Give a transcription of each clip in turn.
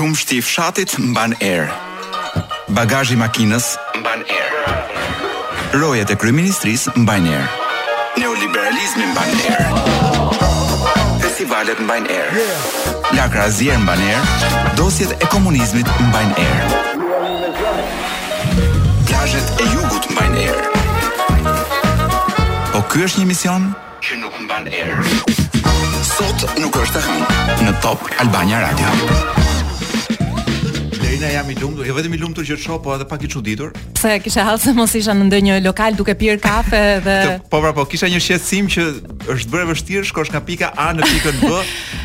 Qumështi i fshatit mban erë. Bagazhi i makinës mban erë. Rojet e kryeministrisë mbajnë erë. Neoliberalizmi mban erë. Festivalet mbajnë erë. Lakra e zier mban erë. Dosjet e komunizmit mbajnë erë. Plazhet e jugut mbajnë erë. Po ky është një mision? që nuk mban erë. Sot nuk është e hënë në Top Albania Radio. Lerina jam i lumtur, jo vetëm i lumtur që të shoh, po edhe pak i çuditur. Pse kisha hall se mos isha në ndonjë lokal duke pirë kafe dhe Po pra, po kisha një shqetësim që është bërë e vështirë të shkosh nga pika A në pikën B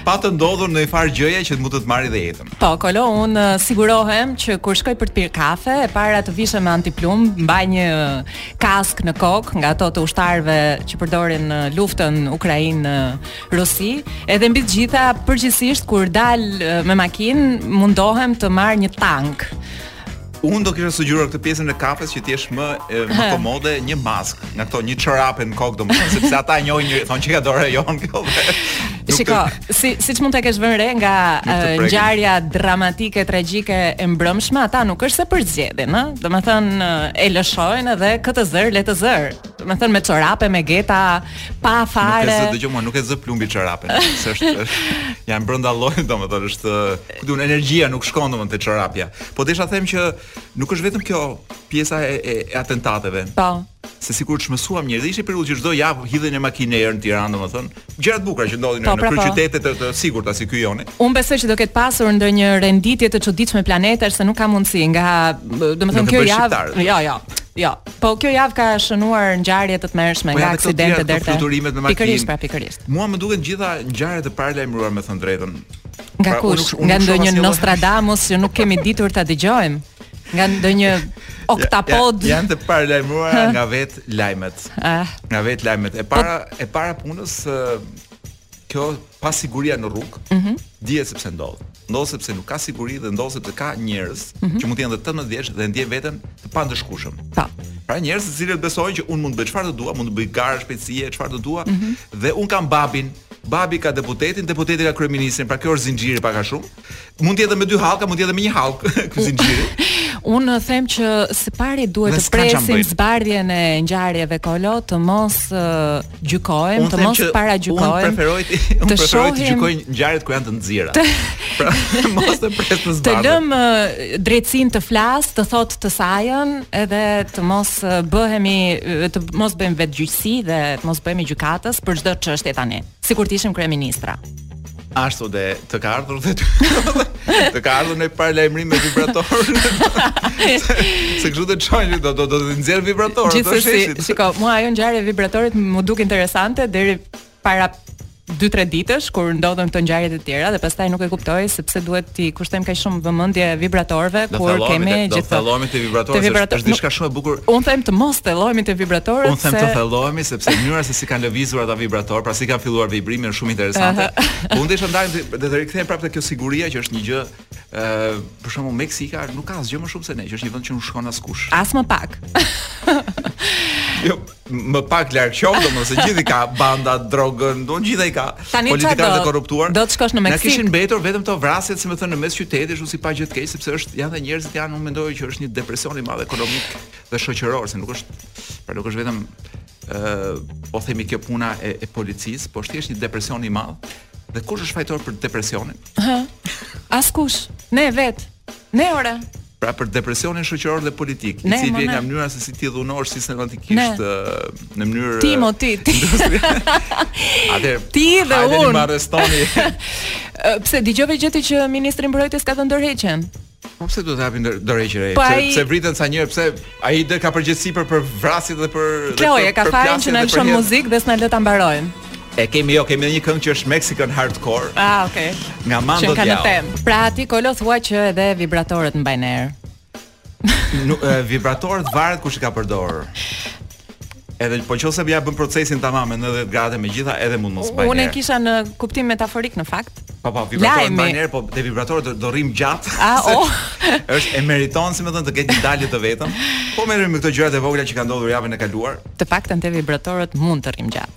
pa të ndodhur ndonjë farë gjëje që të mund të të marrë dhe jetën. Po, Kolo, unë uh, sigurohem që kur shkoj për të pirë kafe, së pari të vishem me antiplumb, mbaj një kaskë në kokë nga ato të ushtarëve që përdorin në luftën Ukrainë Rusi, edhe mbi të gjitha përgjithësisht kur dal me makinë mundohem të marr një tank. Unë do kisha sugjeruar këtë pjesën e kafes që të jesh më e, më komode një maskë, nga këto një çorape në kokë domethënë sepse ata e njohin një thonë që ka dora jonë kjo. Shiko, Si siç mund ta kesh vënë re nga ngjarja dramatike, tragjike e mbrëmshme, ata nuk është se përzgjedhin, ë? Domethënë e lëshojnë edhe kë të zërë le të zërë. Domethënë me çorape, me geta, pa fare. Nuk e zë dëgjo mua, nuk e zë plumbi çorapen, se është janë brenda llojit, domethënë është ku diun energjia nuk shkon domethënë te çorapja. Po desha them që nuk është vetëm kjo pjesa e, e, e atentateve. Po. se sikur u çmësuam njerëz ishte periudhë që çdo javë hidhej një makinë në erë në Tiranë domethënë gjëra të bukura që ndodhin po, në pra, po. kryeqytete të, të sigurta si ky joni. Unë besoj që do ketë pasur ndonjë renditje të çuditshme planetash se nuk ka mundësi nga domethënë kjo javë. Jo, jo. Jo, po kjo javë ka shënuar ngjarje të tmerrshme po, nga aksidente deri te fluturimet me makinë. Pikërisht, pra pikërisht. Mua më duken të gjitha ngjarje të paralajmëruara me thënë të drejtën. Nga pra, kush? Unë, unë nga ndonjë Nostradamus që nuk kemi ditur ta dëgjojmë. nga ndonjë oktapod. Ja, janë të paralajmëruara nga vetë lajmet. Eh. Nga vetë lajmet. E para po, e para punës kjo pasiguria në rrugë, mm -hmm. dihet sepse ndodh. Ndodh sepse nuk ka siguri dhe ndodh sepse ka njerëz mm -hmm. që mund të jenë dhe 18 vjeç dhe ndjen veten të pandëshkueshëm. Po. Pra njerëz të cilët besojnë që unë mund të bëj çfarë të dua, mund të bëj garë shpejtësie, çfarë të dua mm -hmm. dhe unë kam babin, babi ka deputetin, deputeti ka kryeministrin, pra ky është zinxhiri pak a shumë. Mund të jetë me dy hallka, mund të jetë me një hallkë ky zinxhiri. Unë them që së pari duhet të presim zbardhjen e ngjarjeve Kolo të mos uh, gjykojmë, të mos paragjykojmë. Unë preferoj të unë preferoj të gjykoj ngjarjet kur janë të nxira. Të... Pra, mos të pres të zbardhen. Të lëmë uh, drejtësinë të flasë, të thotë të sajën, edhe të mos uh, bëhemi të mos bëjmë vetëgjyqësi dhe të mos bëhemi gjykatës për çdo çështje tani. Sikur të ishim kryeministra. Ashtu dhe të ka ardhur dhe të, të ka ardhur në parë lajmërim me vibrator. se kështu të çojnë do do do të nxjerr vibratorin. Gjithsesi, shiko, mua ajo ngjarje e vibratorit m'u duk interesante deri para 2-3 ditësh kur ndodhën këto ngjarje të tjera dhe pastaj nuk e kuptoj sepse duhet t'i kushtojmë kaq shumë vëmendje vibratorëve kur kemi gjithë të thellohemi te vibratorët vibrator, është diçka shumë e bukur unë them të mos thellohemi te vibratorët unë them se... të thellohemi sepse mënyra se si kanë lëvizur ata vibratorë pra si kanë filluar vibrimi Shumë interesante. Po unë desha ndajmë dhe të rikthehem prapë te kjo siguria që është një gjë ë për shembull Meksika nuk ka asgjë më shumë se ne, që është një vend që nuk shkon askush. As më pak. jo, më pak larg qoftë, domethënë gjithë ka banda droge, do gjithë ka politikë të korruptuar. Do të shkosh në Meksikë. Na kishin mbetur vetëm këto vrasjet, si me thënë, në mes qytetit, kështu si pa gjë të keq, sepse është janë dhe njerëz që janë, unë mendoj që është një depresion i madh ekonomik dhe shoqëror, se nuk është Pra nuk është vetëm ë uh, po themi kjo puna e, e policisë, po është thjesht një depresion i madh. Dhe kush është fajtor për depresionin? Hë. Askush. Ne vetë. Ne ora. Pra për depresionin shoqëror dhe politik, i cili vjen nga mënyra se si ti dhunosh sistematikisht në mënyrë Ti mo ti. ti. Atë ti dhe unë. Hajde më arrestoni. Pse dëgjove gjë ti që ministri i mbrojtjes ka dhënë dorëheqjen? Po pse duhet të japi dorëheqjen ai? Po se vriten sa njerëz, pse ai do ka përgjegjësi për për vrasjet dhe për dhe Kloj, për, e ka fajin që na lëshon muzikë dhe s'na lë ta mbarojmë. E kemi jo, kemi një këngë që është Mexican Hardcore. Ah, okay. Nga Mando Diao. Që kanë temë. Pra ti Kolo thua që edhe vibratorët mbajnë erë. Nuk vibratorët varet kush i ka përdorur. Edhe po qoftë se ia bën procesin tamam në 90 gradë me gjitha edhe mund mos mbajë. Unë e kisha në kuptim metaforik në fakt. Po po, vibratorët më njëherë po te vibratorët do, do rrimë gjatë. A, ah, oh. është e meriton si me thënë të ketë një dalje të vetëm. Po merrem me këto gjërat e vogla që kanë ndodhur javën e kaluar. Të paktën te vibratorët mund të rrimë gjatë.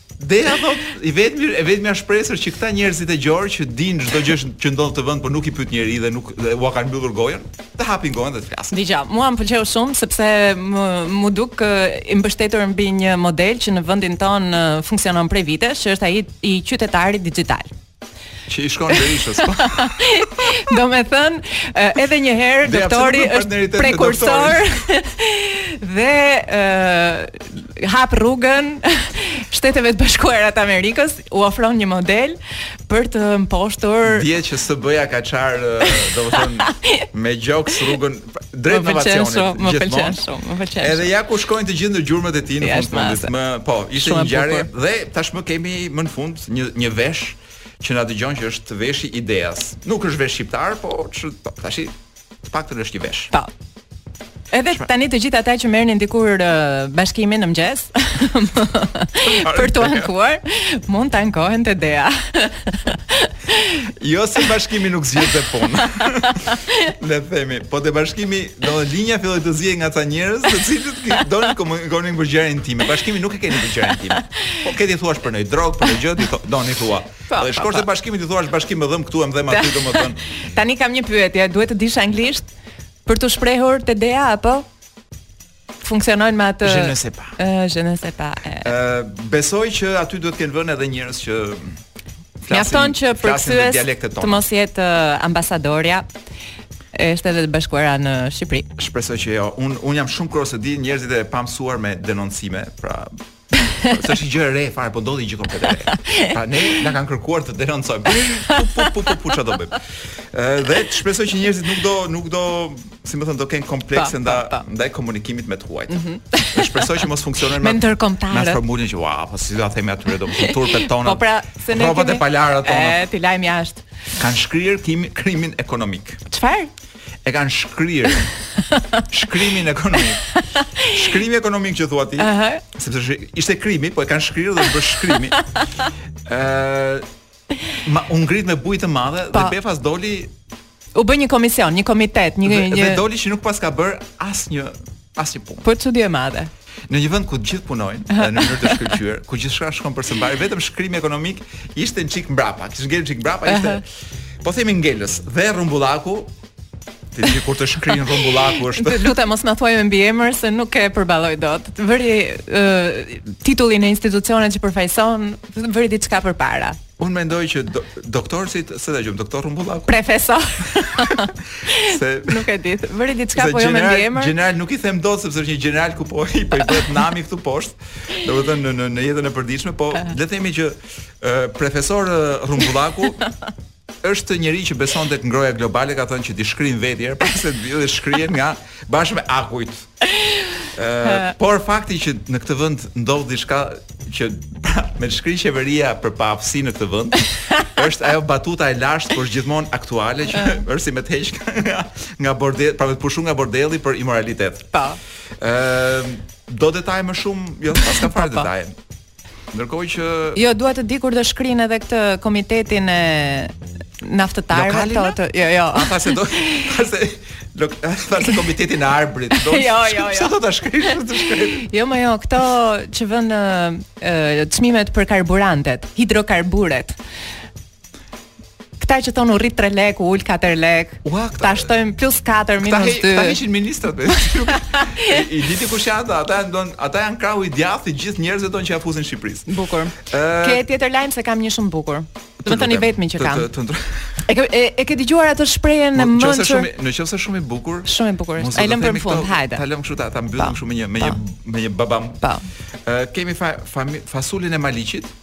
DEA thotë, i vetmi e vetmja shpresë është që këta njerëzit e gjorë që dinë çdo gjë që ndodh te vendi, por nuk i pyet njeri dhe nuk dhe ua kanë mbyllur gojën, të hapin gojën dhe të flasin. Ideja, mua më pëlqeu shumë sepse më m'u duk i mbështetur mbi një model që në vendin tonë funksionon prej vitesh, që është ai i qytetarit dixhital. Që i shkruan Berishës. Po. Do me thënë, edhe një herë, doktori është prekursor dhe uh, hap rrugën Shteteve të Bashkuara të Amerikës, u ofron një model për të mposhtur... Dje që së bëja ka çarë, do me thënë, me gjoks rrugën, drejt inovacionit. Më pëlqen shumë, më pëlqen. Edhe ja ku shkojnë të gjithë në gjurmët e tij në fund të fundit. Më po, ishte një ngjarje dhe tashmë kemi më në fund një një vesh që na dëgjon që është veshi i DEA-s. Nuk është vesh shqiptar, po tash të paktën është një vesh. Po. Edhe tani të gjithë ata që merrnin dikur uh, Bashkimin në mëngjes për të ankuar, mund të ankohen te DEA. jo se bashkimi nuk zgjidhte punë. Le të themi, po te bashkimi, do linja filloi të zihej nga ca njerëz, të cilët që donin të komunikonin për gjëra intime. Bashkimi nuk e kini për gjëra intime. Po ke t'i thuash për një drogë, për një gjë, ti do t'i thuash. Po, dhe po, shkosh te po. bashkimi t'i thuash bashkim më dhemb këtu e më dhemb aty domethën. Tani kam një pyetje, duhet të dish anglisht për të shprehur te DEA apo? funksionojnë me atë je ne sais pas. Ëh, je ne sais pas. Ëh, besoj që aty duhet të kenë vënë edhe njerëz që Mjafton që përkthyes të mos jetë uh, ambasadorja e Shteteve të Bashkuara në Shqipëri. Shpresoj që jo. Unë unë jam shumë kurioz të di njerëzit e pamësuar me denoncime, pra Se është gjë e re fare, po ndodhi gjë komplet e re. Pra ne na kanë kërkuar të denoncojmë. Po po po po po çfarë do bëjmë? Dhe shpresoj që njerëzit nuk do nuk do, si me thënë, do kenë komplekse nda ndaj komunikimit me të huajt. Mhm. Dhe shpresoj që mos funksionojnë me ndërkombëtarët. Me formulën që ua, po si do ta themi atyre do të thonë turpet tona. Po pra, se ne kemi. Po pra të palarat tona. E, t'i lajmë jashtë. Kanë shkrirë krimin ekonomik. Çfarë? e kanë shkrirë shkrimin ekonomik. Shkrimi ekonomik që thua ti, uh -huh. sepse ishte krimi, po e kanë shkrirë dhe u bë shkrimi. Ëh, ma u ngrit me bujë të madhe pa. dhe po. befas doli u bë një komision, një komitet, një dhe, një dhe doli që nuk paska bërë asnjë Asnjë punë. Po çudi e madhe. Në një vend ku të gjithë punojnë në mënyrë të shkëlqyer, ku gjithçka shkon për së mbari, vetëm shkrimi ekonomik ishte një çik mbrapa. Kishte ngel çik mbrapa ishte. Uh -huh. Po themi ngelës dhe rrumbullaku Ti di kur të shkrin rrumbullaku është. Të lutem mos na thuaj me mbiemër se nuk e përballoj dot. Vëri uh, titullin e institucionit që përfaqëson, vëri diçka përpara. Unë mendoj që do, doktor, si t'ia gjejmë, doktor Rumbullaku? Profesor. se, nuk e di, vëri diçka po jo me mbiemër. Gjeneral, nuk i them dot, sepse është një gjeneral ku po i del po i nami këtu poshtë, domethënë në, në, jetën e përditshme, po le të themi që uh, profesor uh, Rumbullaku është njeri që beson tek ngrohja globale ka thënë që do shkrijnë vetë, pse të vjen dhe shkrihet nga bashkë me akujt. Ëh, por fakti që në këtë vend ndodh diçka që pra, me të shkri qeveria për paaftësi në këtë vend, është ajo batuta e lashtë, por është gjithmonë aktuale që është si me të heqë nga nga bordeli, pra me të pushu nga bordeli për imoralitet. Po. Ëh, do detaje më shumë, jo, po s'ka fare detaje. Ndërkohë që Jo, dua të di kur do shkrin edhe këtë komitetin e naftëtarëve të të jo jo. Ata se do se do ta se komitetin e Arbrit do. Jo, jo, jo. Sa do ta shkrish të shkrish. Jo, më jo, këto që vënë çmimet për karburantet, hidrokarburet. Këta që thonë u rrit 3 lek, u ul 4 lek. Ua, këta- Ta shtojmë plus 4 Këta minus he- 2. këta heqin ministrat me. I, i diti kush janë ata, ata janë don, ata janë krahu i djathtë i gjithë njerëzve tonë që ja fusin Shqipërisë. Bukur. Ë, Ke tjetër lajm se kam një shumë bukur. Do të thotë i lutem, vetëm që të- kam. të- të ndro- E ke e, e ke dëgjuar atë shprehjen e Në qoftë se mençur? shumë, në qoftë se është shumë i bukur. Shumë i bukur është. mos do Hajde ta lëmë për themi në fund, këto- hajde. Ta lëmë kështu ta ta mbyllim Po, kështu me një me një po. me një babam. Po. Ë, kemi fa, fami, fasulen e Maliqit.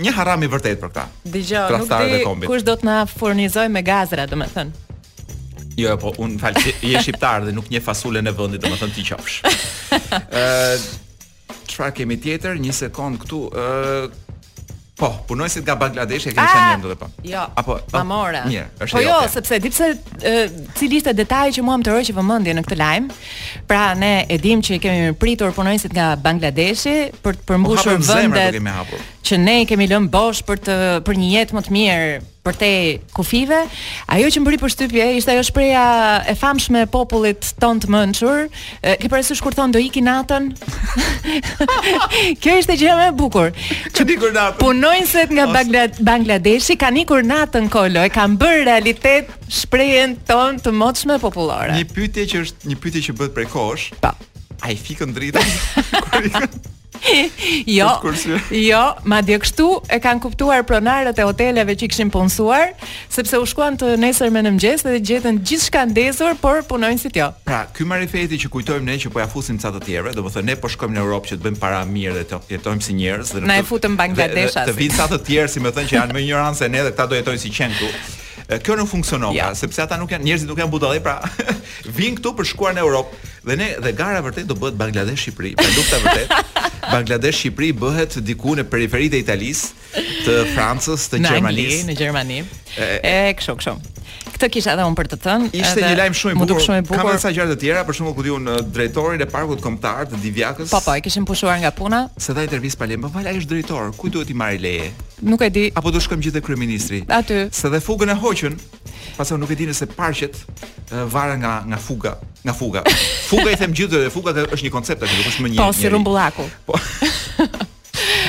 Një haram i vërtetë për këta. Dëgjo, nuk di kush do të na furnizojë me gazra, domethënë. Jo, jo, po më fal se je shqiptar dhe nuk njeh fasulen e vendit, domethënë ti qofsh. Ë çfarë kemi tjetër? Një sekondë këtu, ë Po, punonjësit nga Bangladesh e kemi ah, thënë ndonjë po. Jo. Apo po, ma mora. Mirë, është po jo, okay. sepse di pse cili ishte detaji që mua më tërhoqi vëmendjen në këtë lajm? Pra ne e dimë që i kemi pritur punonjësit nga Bangladeshi për të përmbushur po vendet që ne i kemi lënë bosh për të për një jetë më të mirë përtej kufijve. Ajo që më bëri përshtypje ishte ajo shprehja e famshme e popullit tonë të mençur, ke parasysh kur thonë do iki natën? Kjo ishte gjëja më e bukur. Që ikën natën. Punonjësit nga Bangladeshi kanë ikur natën kolo, e kanë bërë realitet shprehjen tonë të motshme popullore. Një pyetje që është një pyetje që bëhet prej kohësh. Po. A i fikën dritën? jo, jo, madje kështu e kanë kuptuar pronarët e hoteleve që i kishin punësuar, sepse u shkuan të nesërmen në mëngjes dhe gjetën gjithçka ndezur, por punonjësit jo. Pra, ky marifeti që kujtojmë ne që po ja fusim ca të tjerëve, domethënë ne po shkojmë në Europë që të bëjmë para mirë dhe të jetojmë si njerëz. Na e futëm Bangladesha. Të vinë ca të tjerë, si me thënë që janë më mjeranë se ne dhe këta do jetojnë si qen Kjo nuk funksionon, ja. sepse ata nuk janë njerëzit nuk janë budallenj, pra vijnë këtu për shkuar në Europë. Dhe ne dhe gara e vërtetë do bëhet Bangladesh Shqipëri. Pra lufta e vërtetë Bangladesh Shqipëri bëhet diku në periferitë e Italisë, të Francës, të Gjermanisë, në Gjermani. E kështu, kështu. Këtë kisha edhe unë për të thënë. Ishte një lajm shumë i bukur. Shumë i bukur. Ka disa gjëra të tjera, për shembull kujdo un drejtorin e parkut kombëtar të Divjakës. Po po, e kishin pushuar nga puna. Se dha intervistë pa leje, po vallë është drejtor. Kujt duhet t'i marrë leje? Nuk e di. Apo do shkojmë gjithë te kryeministri? Aty. Se dhe fugën e hoqën, pasi nuk e di nëse parqet varen nga nga fuga, nga fuga. Fuga i them gjithë, fuga ka, është një koncept tani, nuk është më një. Po, si rrumbullaku. Po.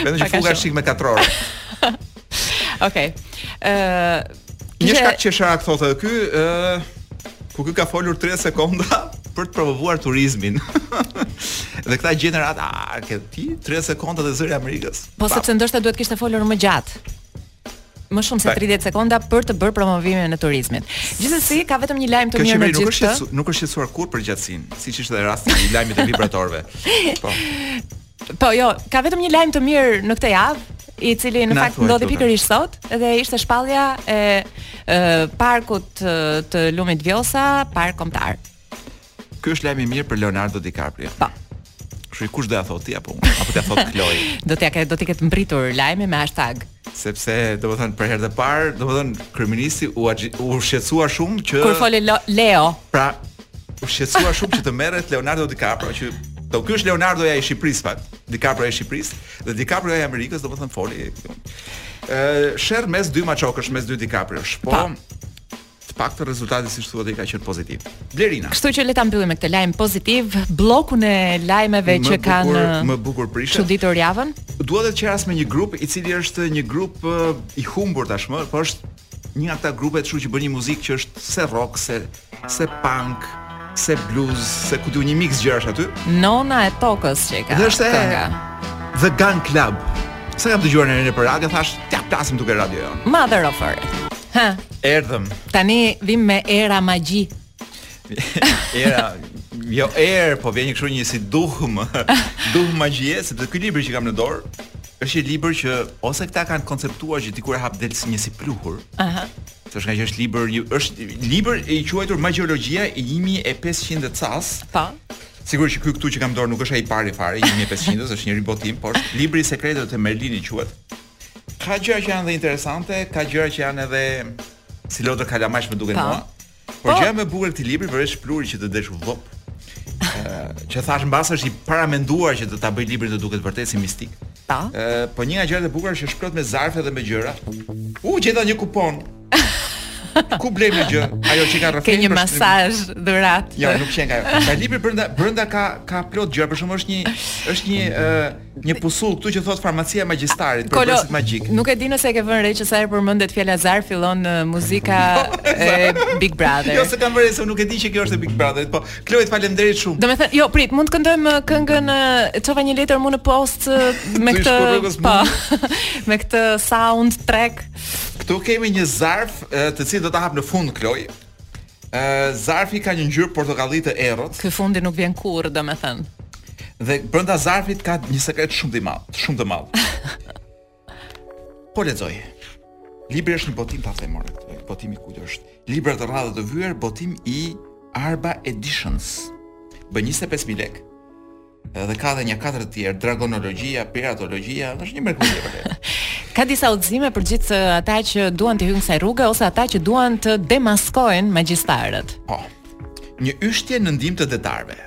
Vetëm që fuga është me katror. Okej. Ë Një shkak që ishte thotë edhe ky, ë ky ky ka folur 30 sekonda për të promovuar turizmin. dhe këta gjenë rast, a ke ti 30 sekonda te Zëri i Amerikës. Po sepse ndoshta duhet kishte folur më gjatë më shumë se 30 sekonda për të bërë promovimin e turizmit. Gjithsesi ka vetëm një lajm të mirë në gjithë. Nuk është shqetësuar, nuk është shqetësuar kurrë për gjatësinë, siç ishte edhe rasti i lajmit të vibratorëve. Po. Po jo, ka vetëm një lajm të mirë në këtë javë, i cili në fakt ndodhi pikërisht sot dhe ishte shpallja e, e parkut të lumit Vjosa, park kombëtar. Ky është lajm i mirë për Leonardo DiCaprio. Po. Kështu kush do ja thotë, ti apo unë? Apo t'ja thotë Kloj? do të ja do t'i ketë mbërritur lajmi me hashtag sepse domethënë për herë të parë, domethënë kryeministri u u shqetësua shumë që Kur fole Leo. Pra, u shqetësua shumë që të merret Leonardo DiCaprio që Do ky është Leonardoja i Shqipërisë fat, DiCaprio i Shqipërisë dhe DiCaprio i Amerikës, domethënë foli. Ë sherr mes dy maçokësh, mes dy DiCaprosh. Po. Të paktën rezultati siç thua ti ka qenë pozitiv. Blerina. Kështu që le ta mbyllim me këtë lajm pozitiv bllokun e lajmeve më që bukur, kanë më bukur prishë. Çuditur. Javën. Dua të qeras me një grup i cili është një grup uh, i humbur tashmë, po është një nga këta grupe kështu që bën një muzikë që s'është as rock, as as punk, as blues, se ku di unë një mix gjërash aty. Nona e tokës që ka. Dhe është e The Gun Club. Sa kam dëgjuar në ren për radio, thash, t'ja plasim te kjo radio jonë. Mother of Earth. Hë. Erdhëm. Tani vim me erë magjie. Erë jo erë, po vjen një kështu një si duhmë, duhmë magjie, sepse ky libër që kam në dorë është një libër që ose këta kanë konceptuar që kur e hap del si një si pluhur. Aha. Të është nga që është libër, një, është libër i quajtur Magjiologjia i 1500 e ca. Po. Sigurisht që ky këtu që kam në dorë nuk është ai i pari fare, 1500-s, është një ribotim, por është libri i sekreteve të Merlinit quhet. Ka gjëra që janë dhe interesante, ka gjëra që janë edhe si lodër kalamajsh më duken mua. Por po. gjëja më e bukur e këtij libri përveç pluhurit që del që vop. Që thashë mbase është i paramenduar që të ta bëjë librin të duket vërtet si mistik. Po. Ë, po një nga gjërat e bukura është që është plot me zarfe dhe me gjëra. U gjeta një kupon. Ku blejmë ndonjë gjë? Ajo që ka rrëfim. Ke një masazh dhuratë. Jo, nuk qenka. Ka libri brenda brenda ka ka plot gjëra, për shembull është një është një uh, një pusull këtu që thotë farmacia e magjistarit për pjesët magjike. Nuk e di nëse e ke vënë re që sa herë përmendet fjala zarf fillon uh, muzika e Big Brother. Jo, s'e kam vënë se nuk e di që kjo është e Big Brother, po Kloit faleminderit shumë. Domethënë, jo, prit, mund të këndojmë uh, këngën çova një letër mua në postë me këtë po. me këtë sound track. Këtu kemi një zarf, të cilin do ta hap në fund Kloj. Ë zarfi ka një ngjyrë portokalli të errët. Ky fundi nuk vjen kurrë, domethënë. Dhe brenda zarfit ka një sekret shumë të madh, shumë të madh. po lexoj. Libri është një botim pa të themi. Botim i kujt është? Libra të rrallë të vyer, botim i Arba Editions. Bën 25000 lekë. Dhe ka dhe një katër të tjerë, dragonologjia, piratologjia, është një mrekulli vërtet. Ka disa udhëzime për gjithë ata që duan të hyjnë kësaj rruge ose ata që duan të demaskojnë magjistarët. Po. Një yshtje në ndihmë të detarëve.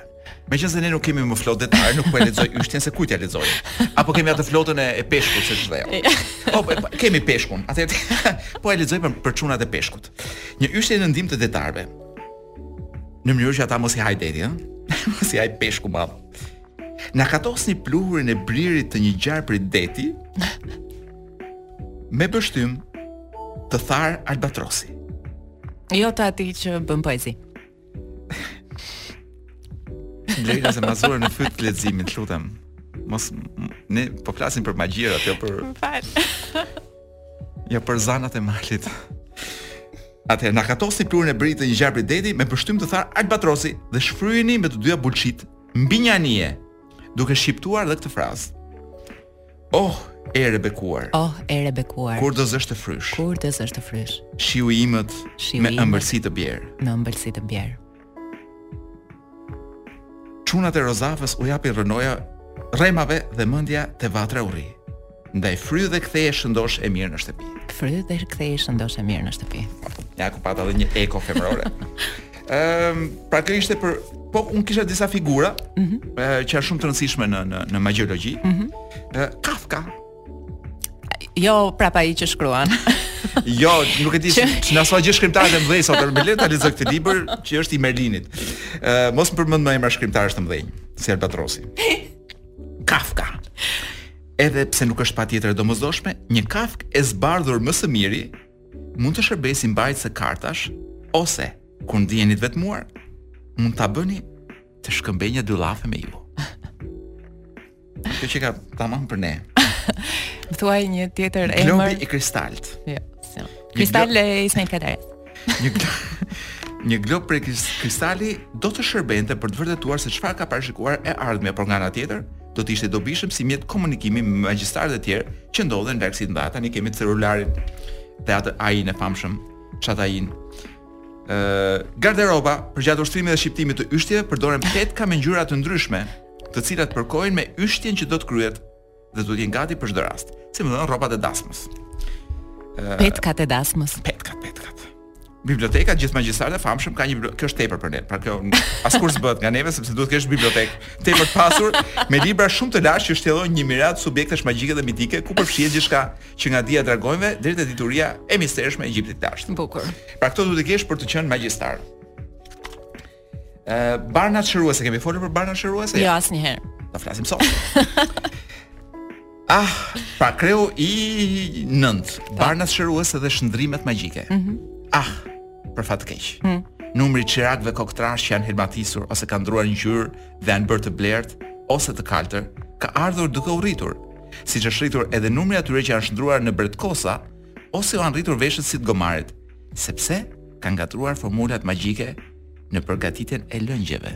Meqenëse ne nuk kemi më flotë detare, nuk po e lexoj yshtjen se kujt t'ia lexoj. Apo kemi atë flotën e, e peshkut se çdo. Po, po, po kemi peshkun. Atë po e lexoj për, për çunat e peshkut. Një yshtje në ndihmë të detarëve. Në mënyrë që ata mos i hajë deti, ëh? Mos i hajë peshku i madh. Nakatosni pluhurin e bririt të një gjarpri deti me pështymë të tharë albatrosi. Jo të atij që bën poezi. Lëna se ma zure në fyt leximin, të lutem. Mos, ne po flasim për magjirat, jo për... Më fal. Jo për zanat e malit. Atëherë nakatosni pluhurin e bririt të një gjarpri deti me pështymë të tharë albatrosi dhe shfryeni me të dyja bulçitë mbi një anije, duke shqiptuar dhe këtë frazë. Oh, erë e bekuar. Oh, erë e bekuar. Kur do zësh të frysh? Kur do zësh të frysh? Shiu i imët me ëmbëlsi të bjerë. Me ëmbëlsi të bjerë. Çunat e Rozafës u japin rrënoja rremave dhe mendja te vatra u rri. Ndaj fry dhe ktheji shëndosh e mirë në shtëpi. Fry dhe ktheji shëndosh e mirë në shtëpi. Ja ku pata edhe një eko femërore. Ëm, um, pra kjo ishte për po unë kisha disa figura, mm -hmm. që janë shumë të rëndësishme në në në magjiologji. Mm -hmm. Kafka, Jo, pra ai që shkruan. jo, nuk e di se na zë gjë shkrimtarë të mëdhenj sot, më lër ta lexoj këtë libër që është i Merlinit. Ë, uh, mos më përmend më emra shkrimtarësh të mëdhenj, si Albatrosi. Kafka. Edhe pse nuk është patjetër e domosdoshme, një kafkë e zbardhur më së miri mund të shërbejë si mbajtëse kartash ose kur ndiheni të vetmuar, mund ta bëni të shkëmbejë nja dy llafe me ju. Kjo qenka tamam për ne. Më thuaj një tjetër emër. Globi i kristaltë. Jo. Ja, Kristal i Ismail Kadare. Një një glob prej kristali do të shërbente për të vërtetuar se çfarë ka parashikuar e ardhmja, por nga ana tjetër do të ishte i dobishëm si mjet komunikimi me magjistarët e tjerë që ndodhen larg si të mbarë. Tani kemi celularin dhe atë ai i famshëm, Chat AI. Ë garderoba përgjatë ushtrimit dhe shqiptimit të yshtjeve përdoren petka me ngjyra të ndryshme. të cilat përkojnë me yshtjen që do të kryhet dhe do të jenë gati për çdo rast, si me thënë rrobat e dasmës. Petkat e dasmës. Petkat, petkat. Biblioteka e gjithë magjistarëve të famshëm ka një kjo është tepër për ne. Pra kjo askush s'bëhet nga neve sepse duhet të kesh bibliotekë tepër të pasur me libra shumë të lashtë që shtjellojnë një miriadë subjektesh magjike dhe mitike ku përfshihet gjithçka që nga dija e dragonjve deri te dituria e mistershme e Egjiptit të lashtë. Bukur. Pra këto duhet të kesh për të qenë magjistar. Ë uh, barnat shëruese kemi folur për barnat shëruese? Jo, asnjëherë. Do flasim sot. ah, pra kreu i 9. Barnat shëruese dhe shndrimet magjike. Mhm. Mm ah, për fat të keq. Mhm. Numri i çirakëve koktrashë që janë helmatisur ose kanë ndruar ngjyrë dhe janë bërë të blertë ose të kaltër, ka ardhur duke u rritur. Siç është rritur edhe numri i atyre që janë shndruar në bretkosa, ose u janë rritur veshët si të gomarit, sepse kanë ngatrruar formulat magjike në përgatitjen e lëngjeve.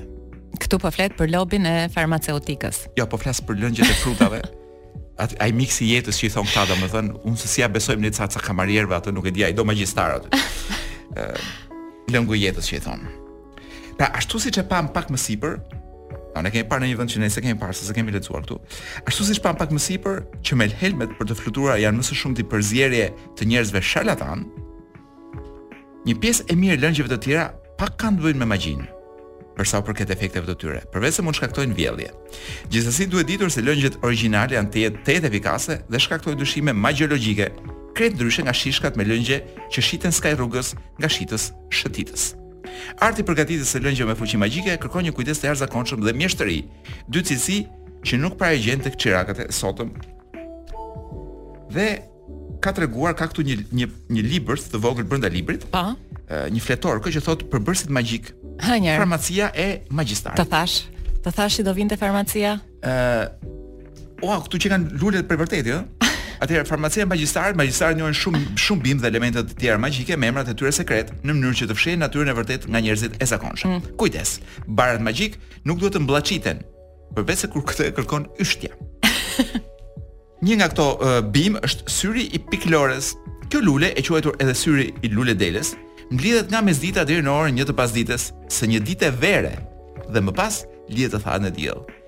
Këtu po flet për lobin e farmaceutikës. Jo, po flas për lëngjet e frutave. Atë ai miksi i jetës që i thon këta, domethënë, unë s'e di ja besojmë ne ca ca kamarierëve atë nuk e di, ai do magjistar atë. Ë lëngu i jetës që i thon. Pra, ashtu siç e pam pak më sipër, Po ne kemi parë në një vend që ne s'e kemi parë, s'e kemi lexuar këtu. Ashtu siç pam pak më sipër, që melhemet për të fluturuar janë më së shumti përzierje të njerëzve sharlatan. Një pjesë e mirë e lëngjeve të tjera pak kanë të bëjnë me magjinë për sa u përket efekteve të tyre, përveç se mund të shkaktojnë vjellje. Gjithsesi duhet ditur se lëngjet origjinale janë të jetë tejet efikase dhe shkaktojnë ndryshime magjiologjike, krejt ndryshe nga shishkat me lëngje që shiten skaj rrugës nga shitës shëtitës. Arti i përgatitjes së lëngjeve me fuqi magjike kërkon një kujdes të jashtëzakonshëm dhe mjeshtëri, dy cilësi që nuk para gjen tek çirakët e sotëm. Dhe ka treguar ka këtu një një një libër të vogël brenda librit. Po. Një fletorkë që thotë përbërësit magjik. Ha një. Farmacia e magjistarit. Të thash, të thash se do vinte farmacia? Ë Ua, këtu qenkan lulet për vërtet, jo? Atëherë farmacia e magjistarit, magjistarët njohin shumë shumë bimë dhe elemente të tjera magjike me emrat e tyre sekretë në mënyrë që të fshehin natyrën e vërtetë nga njerëzit e zakonshëm. Mm. Kujdes, barërat magjike nuk duhet të mbllaçiten, përveç se kur këtë e kërkon yshtja. Një nga këto uh, bimë është syri i piklores. Kjo lule e quajtur edhe syri i luledeles, mblidhet nga mesdita deri në orën 1 të pasdites së një dite vere dhe më pas lihet të thahet në diell.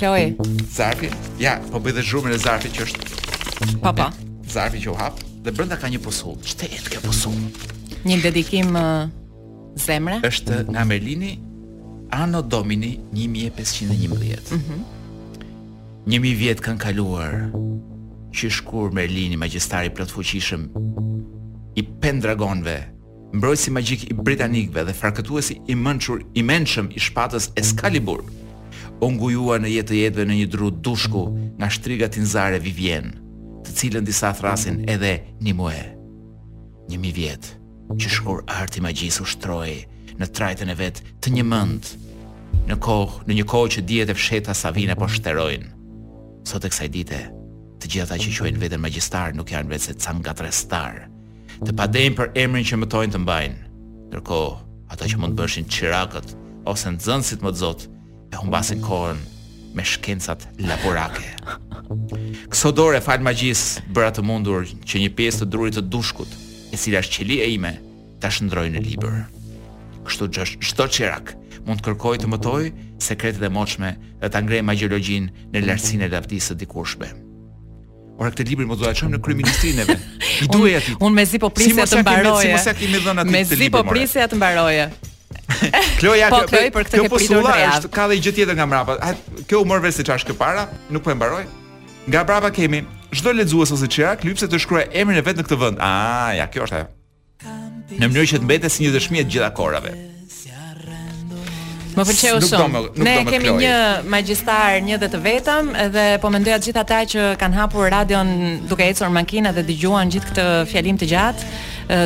Chloe. Zarfi, ja, po bëj dhe zhurmën e zarfi që është. Pa pa. Zarfi që u hap dhe brenda ka një pusullë. Ç'të jetë kjo pusullë? Një dedikim uh, zemre. Është nga Merlini Anno Domini 1511. Mhm. Mm një mijë vjet kanë kaluar qysh kur Merlini magjistari i plotfuqishëm i pendragonve mbrojtësi magjik i britanikëve dhe farkëtuesi i mënçur i mençëm i shpatës Excalibur, u ngujua në jetë të jetëve në një dru dushku nga shtriga tinzare Vivien, të cilën disa e thrrasin edhe Nimue. Një mijë vjet, qysh kur arti i magjisë ushtrohej në trajtën e vet të njëmendtë, në kohë, në një kohë që dijet e fshehta sa vijnë e po shterojnë. Sot e kësaj dite, të gjithë ata që e quajnë veten magjistar nuk janë veçse ca ngatrrestarë, të padenjë për emrin që mëtojnë të mbajnë. Ndërkohë, ata që mund të bëshin çirakët ose nxënësit më të zot e humbasin kohën me shkencat laborake. Kësodore falë magjisë bëra të mundur që një pjesë të drurit të dushkut, e cila është qelia ime, ta shndërroj në libër. Kështu që çdo çirak mund të kërkojë të mëtojë sekretet e moçme dhe ta ngrejë magjiologjinë në lartësinë e lavdisë së dikurshme. Ore këtë librin mos do ta çojmë në kryeministrinë vetë. I duhej aty. Unë mezi po prisja të mbaroje. Si mos ja kemi dhënë aty këtë libër. Mezi po prisja të mbaroje. Kloja, po Kloj për këtë ke pritur tre javë. Është ka dhe gjë tjetër nga mbrapa. Kjo u mor vesh se çfarë është kjo pra, nuk po e mbaroj. Nga mbrapa kemi çdo lexues ose çirak, lipset të shkruajë emrin e vet në këtë vend. Ah, ja, kjo është ajo. Në mënyrë që të mbetet si një dëshmi e të gjitha kohërave. Më pëlqeu shumë. Ne kemi një magjistar, një dhe të vetëm, edhe po mendoja gjithë ata që kanë hapur radion duke ecur makina dhe dëgjuan gjithë këtë fjalim të gjatë,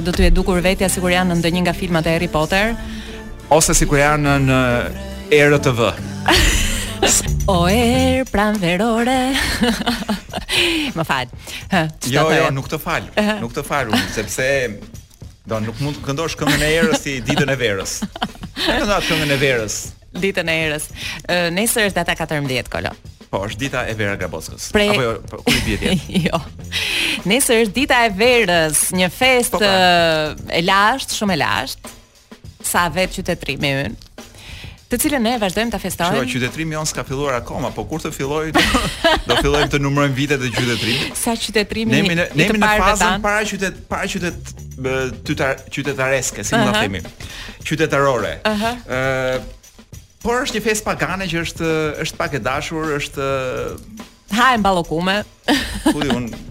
do t'u jetë dukur vetja sikur janë në ndonjë nga filmat e Harry Potter ose sikur janë në Era TV. O erë pranverore. Më fal. Hë, çfarë? Jo, jo, nuk të fal. Nuk të fal unë sepse ti nuk mund të këndosh këngën e erës si ditën e verës. Këndo atë këngën e verës. Ditën e erës. Nesër është data 14 Kolo. Po, është dita e verës Grabockës. Pre... Apo jo, po, ku i bie ti? jo. Nesër është dita e verës, një festë po, pra. e lashtë, shumë e lashtë. Sa vetë qytetërimi ynë të cilën ne vazhdojmë ta festojmë. Çfarë qytetërimi jonë s'ka filluar akoma, po kur të fillojë do, do fillojmë të numërojmë vitet e qytetërimit. Sa qytetërimi ne ne jemi në fazën para qytet para qytet tytar qytetareske, si mund ta themi. Qytetarore. Ëh. Uh -huh. uh, por është një festë pagane që është është pak e dashur, është Hahen ballokume. Ku di unë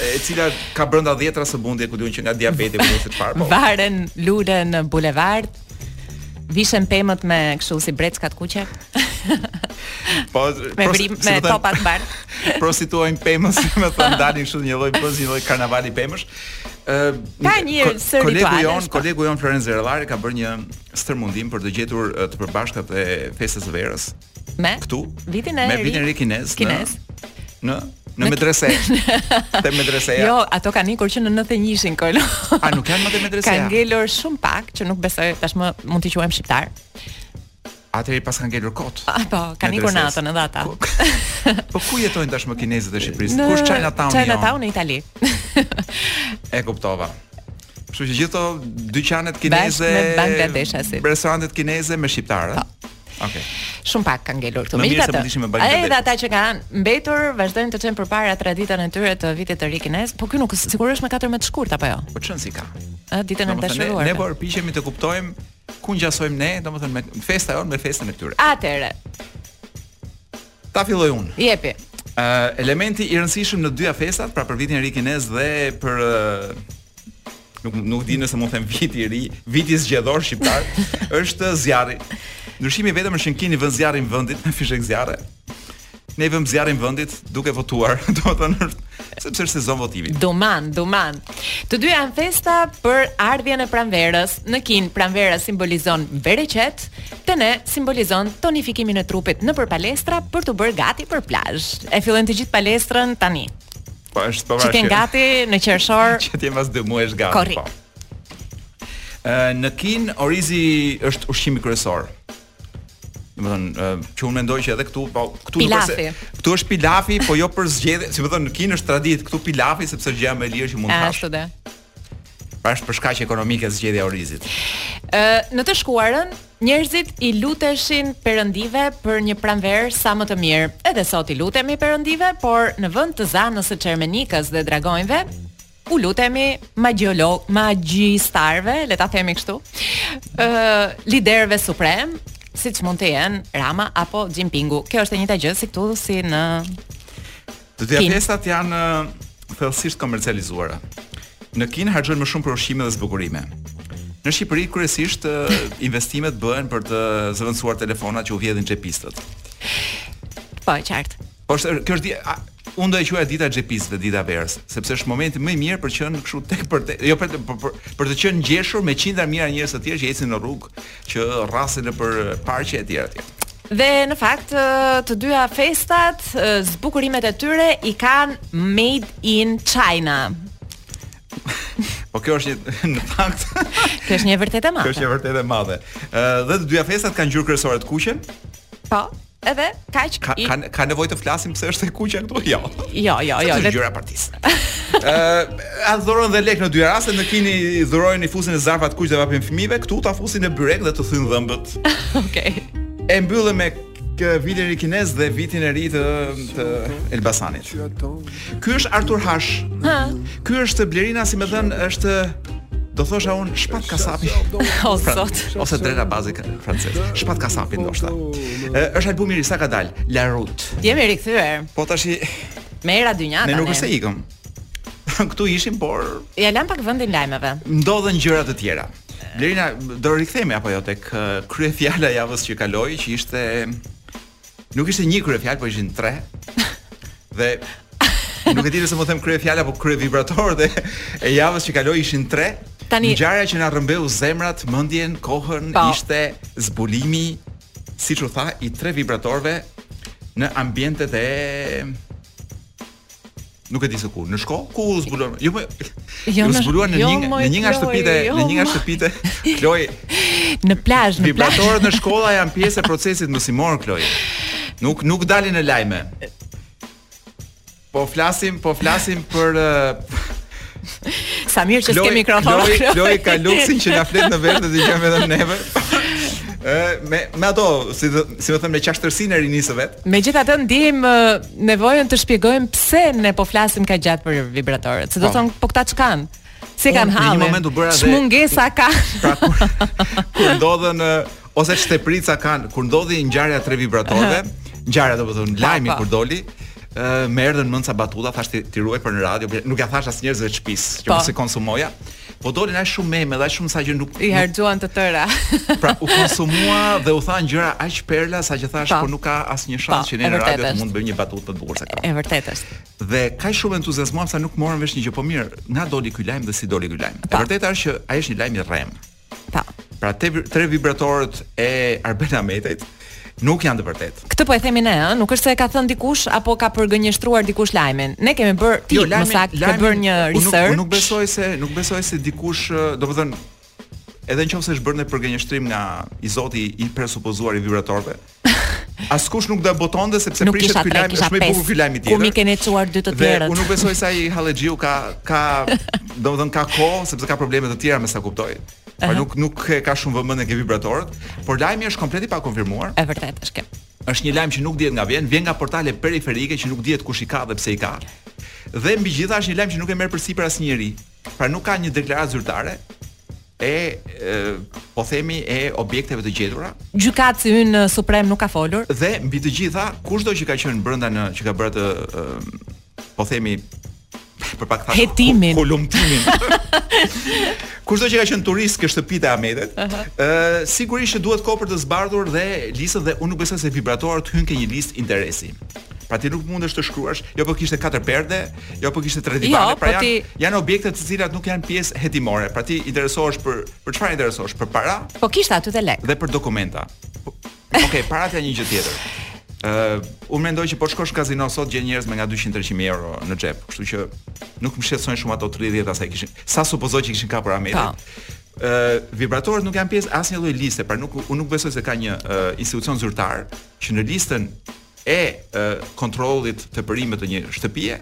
e cila ka brenda 10 ra së bundi e ku di unë që nga diabeti ku është çfarë po. Varen lule në bulevard. Vishen pemët me kështu si brecka të kuqe. Po, me vrima, me topa të bardhë. Prostituojnë pemët, domethënë dalin kështu një lloj buzë, një lloj karnavali pemësh. Ë, ka një sërë ritualesh. Kolegu jonë, kolegu jonë Florenc Zerellari ka bërë një stërmundim për të gjetur të përbashkëtat e festës së verës. Me këtu vitin e ri. Me vitin e ri kinez. Kinez. Në në medrese. Te medrese. Jo, ato kanë ikur që në 91-shin Kolo. A nuk janë më te medrese? Kanë ngelur shumë pak, që nuk besoj tashmë mund t'i quajmë shqiptarë. Atëherë paskan ngelur kot. A po, kanë ikur natën edhe ata. Po ku jetojnë tashmë kinezët e Shqipërisë? Ku është China Town? China Town në Itali. E kuptova. Kështu që gjithë ato dyqanet kineze, me Bangladeshasit. Restorantet kineze me shqiptarë. Po. Okej. Shumë pak kanë ngelur këtu. Më mirë se Megjithatë, mund të ishim me bagë edhe bebekut. ata që kanë mbetur vazhdojnë të çojnë përpara traditën e tyre të vitit të ri kinez, po ky nuk është sigurisht është me 14 shkurt apo jo? Po çën si ka. Ë ditën e Domethënë ne, të dashuruarve. ne po përpiqemi të kuptojmë ku ngjasojmë ne, domethënë festa jonë me festën e këtyre. Atëre, Ta filloj unë. jepi. Ë elementi i rëndësishëm në dyja festat, pra për vitin e ri kinez dhe për ë, nuk nuk di nëse mund të them viti i ri, viti zgjedhor shqiptar, është zjarri. Ndryshimi vetëm është që kinezët i vënë zjarrin vendit me fishekzjarrë. Ne i vëmë zjarrin vendit duke votuar, domethënë është sepse është sezon votimi. Duman, duman. Të dyja janë festa për ardhjen e pranverës. Në Kinë pranvera simbolizon bereqet, te ne simbolizon tonifikimin e trupit nëpër palestra për t'u bërë gati për plazh. E fillojnë të gjithë palestrën tani. Po është po. Që të jesh gati në qershor. Që ti pas dy muajsh gati. Korrik. Po. Ë në Kinë orizi është ushqimi kryesor. Domethënë, që unë mendoj që edhe këtu, po këtu nuk është. Këtu është pilafi, po jo për zgjedhje, domethënë, në Kinë është traditë këtu pilafi sepse është gjëja më e lirë që mund të hash. Ashtu dhe. Pra është për shkaqe ekonomike zgjedhja e orizit. Ë në të shkuarën njerëzit u luteshin perëndive për një pranverë sa më të mirë. Edhe sot u lutemi perëndive, por në vend të Zanës së Çermenikës dhe dragonjve, u lutemi magjiolo, magjistarëve, le ta themi kështu. Ë liderëve supremë, siç mund të jenë Rama apo Jinpingu. Kjo është e njëjta gjë si këtu si në Të dyja festat janë thellësisht të komercializuara. Në Kinë harxhojnë më shumë për ushqime dhe zbukurime. Në Shqipëri kryesisht investimet bëhen për të zëvendësuar telefonat që u vjedhin xhepistët. Po, e qartë. Po është kjo është dia unë do e quaja dita e xhepistëve Dita e Verës, sepse është momenti më i mirë për të qenë kështu tek për te, jo për të për, për, për të qenë i ngjeshur me qindra mijëra njerëz të tjerë që ecin në rrugë që rrasen nëpër parqe etj etj. Dhe në fakt të dyja festat, zbukurimet e tyre i kanë made in China. Po kjo është një në fakt. Kjo është një e vërtetë e madhe. Kjo është një e vërtetë e madhe. Ë dhe të dyja festat kanë ngjyrë kryesore të kuqen. Po. Edhe kaq ka ka, ka nevojë të flasim pse është e kuqja këtu? Jo. Jo, jo, jo. Është ngjyra e partisë. Ë, a dhurohen edhe lekë në të dy rastet, në Kinë i dhurojnë, i fusin në zarfa të kuq dhe ua japin fëmijëve, këtu ta fusin në byrek dhe të thyen dhëmbët. Okej. Okay. E mbyllëm me këtë vitin e ri kinez dhe vitin e ri të, të Elbasanit. Ky është Artur Hash. Ha. Ky është Blerina, si me thënë, është do thosha unë Shpat Kasapi o sot ose drera bazik francez Shpat Kasapi ndoshta është albumi i sapo ka dalë La Route jemi rikthyer po ta shimë era dynjaja ne nuk është se ikëm këtu ishim por ia lamë pak vendin lajmeve ndodhën gjëra të tjera Blerina do rikthehemi apo jo tek kryefjala e javës që kaloi që ishte Nuk ishte një kryefjalë, por ishin tre. Dhe nuk e di nëse mund ta them kryefjalë apo kryevibratorët e javës që kaloi ishin tre. Tani ngjarja që na rrëmbeu zemrat, mendjen, kohën pa. Po. ishte zbulimi, siç u tha, i tre vibratorëve në ambientet e Nuk e di se ku. Në shkollë ku u zbuluan? Jo, më jo, u zbuluan në jo, një në një nga shtëpitë, jo, në një nga shtëpitë. Kloj. Në plazh, në plazh. Vibratorët në shkolla janë pjesë e procesit mësimor, Kloj. Nuk nuk dalin në lajme. Po flasim, po flasim për Sa mirë që s'ke mikrofon. Kloj, Kloj ka luksin që na flet në vesh dhe dëgjojmë veç neve. Ë me me ato si si me thënë me çiltërsinë e rinisë së vet. Megjithatë ndiejmë nevojën të shpjegojmë pse ne po flasim kaq gjatë për vibratorët. Se do po. thonë po këta ç'kanë. Si e kanë hallin. Në një moment u bëra dhe. Ç'mungesa kanë. Pra kur, kur ndodhën ose ç'teprica kanë, kur ndodhi ngjarja e tre vibratorëve, ngjarja domethënë po, lajmi po. kur doli, më erdhën në mend ca batuta, thashë t'i ruaj për në radio, nuk ia thashë as njerëzve të shtëpisë, që po. mos e konsumoja. Po. Po dolën aq shumë meme dhe aq shumë saqë, unë i harxhuan të tëra. pra u konsumua dhe u thanë gjëra aq perla saqë thashë po, po nuk ka asnjë shans po, që ne në radio të mund të bëjmë një batutë më të bukur se këto. E vërtetë është. Dhe kaq shumë u entuziazmuam sa nuk morëm vesh një gjë po mirë, nga doli ky lajm dhe si doli ky lajm. E po. vërtetë është që ai është një lajm i rrem. Po. Pra te, tre vibratorët e Arben Ahmetajt. Nuk janë të vërtetë. Këtë po e themi ne, ëh, nuk është se e ka thënë dikush apo ka përgënjeshtruar dikush lajmin. Ne kemi bërë ti, jo, lajmin, më saktë, ke bërë një research. Unë nuk, nuk besoj se nuk besoj se dikush, domethënë, edhe në qoftë se është bërë një përgënjeshtrim nga i zoti i presupozuar i vibratorëve. Askush nuk do e botonte sepse prishet ky lajm, është më i bukur ky lajm i tjetër. Ku m'i keni çuar dy të tjerët? Unë nuk besoj se ai hallexhiu ka ka domethënë ka kohë sepse ka probleme të tjera me sa kuptoj. Pra nuk nuk e ka shumë vëmendjen te vibratorët, por lajmi është komplet i pakonfirmuar. E vërtetë është kjo. Është një lajm që nuk dihet nga vjen, vjen nga portale periferike që nuk dihet kush i ka dhe pse i ka. Dhe mbi të gjitha është një lajm që nuk e merr përsipër asnjë njeri. Pra nuk ka një deklaratë zyrtare e, e po themi e objekteve të gjetura. Gjykatësi ynë Suprem nuk ka folur. Dhe mbi të gjitha, kushdo që ka qenë brenda në që ka bërë atë po themi për pak thashë hetimin, hulumtimin. Kushdo që ka qenë turist te shtëpitë e Ahmetit, ë uh -huh. uh, sigurisht që duhet kohë për të zbardhur dhe listën dhe unë nuk besoj se vibratorët hyn ke një listë interesi. Pra ti nuk mundesh të shkruash, jo po kishte katër perde, jo po kishte tre jo, divane, jo, pra po janë ti... janë objekte të cilat nuk janë pjesë hetimore. Pra ti interesohesh për për çfarë interesohesh? Për para? Po kishte aty dhe lek. Dhe për dokumenta. Po, Okej, okay, paratë, një gjë tjetër. Ë, uh, unë mendoj që po të shkosh kazino sot gjen njerëz me nga 200-300 mijë euro në xhep, kështu që nuk më shqetësojnë shumë ato 30 asaj kishin. Sa supozoj që kishin kapur Ahmetin. Po. Ë, uh, vibratorët nuk janë pjesë e asnjë lloj liste, pra nuk unë nuk besoj se ka një uh, institucion zyrtar që në listën e uh, kontrollit të perimetrit të një shtëpie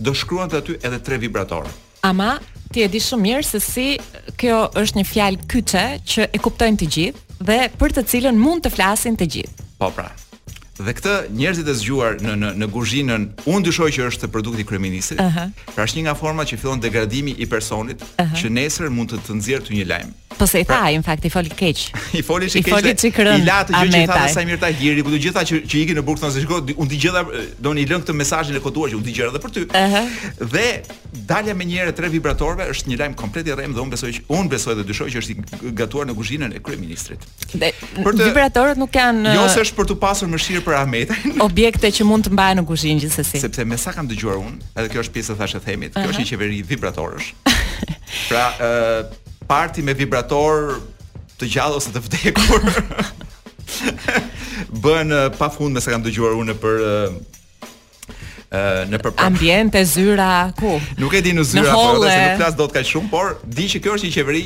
do shkruante aty edhe tre vibratorë. Ama ti e di shumë mirë se si kjo është një fjalë kyçe që e kuptojnë të gjithë dhe për të cilën mund të flasin të gjithë. Po pra. Dhe këtë njerëzit e zgjuar në në në guzhinën, unë dyshoj që është produkt i kryeministrit. Uh -huh. Pra është një nga format që fillon degradimi i personit uh -huh. që nesër mund të të nxjerrë ty një lajm. Po se i tha, pra, në fakt, i foli keq. I foli çik keq. I foli rëndë. I la atë gjë që tha Saimir Tahiri, ku të gjithë ata që ikin në burg thonë se shiko, unë të gjitha doni lën këtë mesazhin e koduar që unë di gjëra edhe për ty. Ëh. Dhe dalja menjëherë e tre vibratorëve është një lajm komplet i rremë dhe unë besoj që unë besoj dhe dyshoj që është i gatuar në kuzhinën e kryeministrit. Për të vibratorët nuk janë Jo se është për të pasur mëshirë për Ahmetin. Objekte që mund të mbahen në kuzhinë gjithsesi. Sepse me sa kam dëgjuar unë, edhe kjo është pjesë e thashethemit, kjo është një qeveri vibratorësh. Pra, ë parti me vibrator të gjallë ose të vdekur. Bëhen pafund me sa kam dëgjuar unë për nëpër ambiente zyra ku nuk e di në zyra apo edhe se nuk flas dot kaq shumë por di që kjo është një qeveri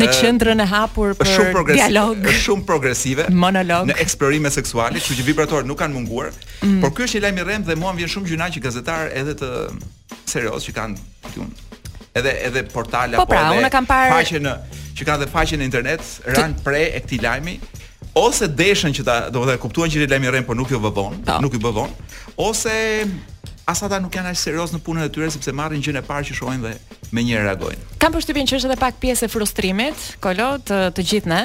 në qendrën e hapur për shumë dialog është shumë progresive monolog në eksplorime seksuale kështu që vibratorët nuk kanë munguar mm. por ky është një lajm i rremë dhe mua më vjen shumë gjynah që gazetarë edhe të serioz që kanë këtu. Edhe edhe portale po, apo pra, edhe kam parë... faqe në që kanë dhe faqe në internet ranë pre e këtij lajmi ose deshën që ta domethënë kuptuan që lajm i rremë por nuk iu bë vonë, po. nuk iu bë vonë, ose as ata nuk janë aq serioz në punën e tyre sepse marrin gjënë e parë që shohin dhe menjëherë reagojnë. Kam përshtypjen që është edhe pak pjesë e frustrimit, kolo të të gjithë ne,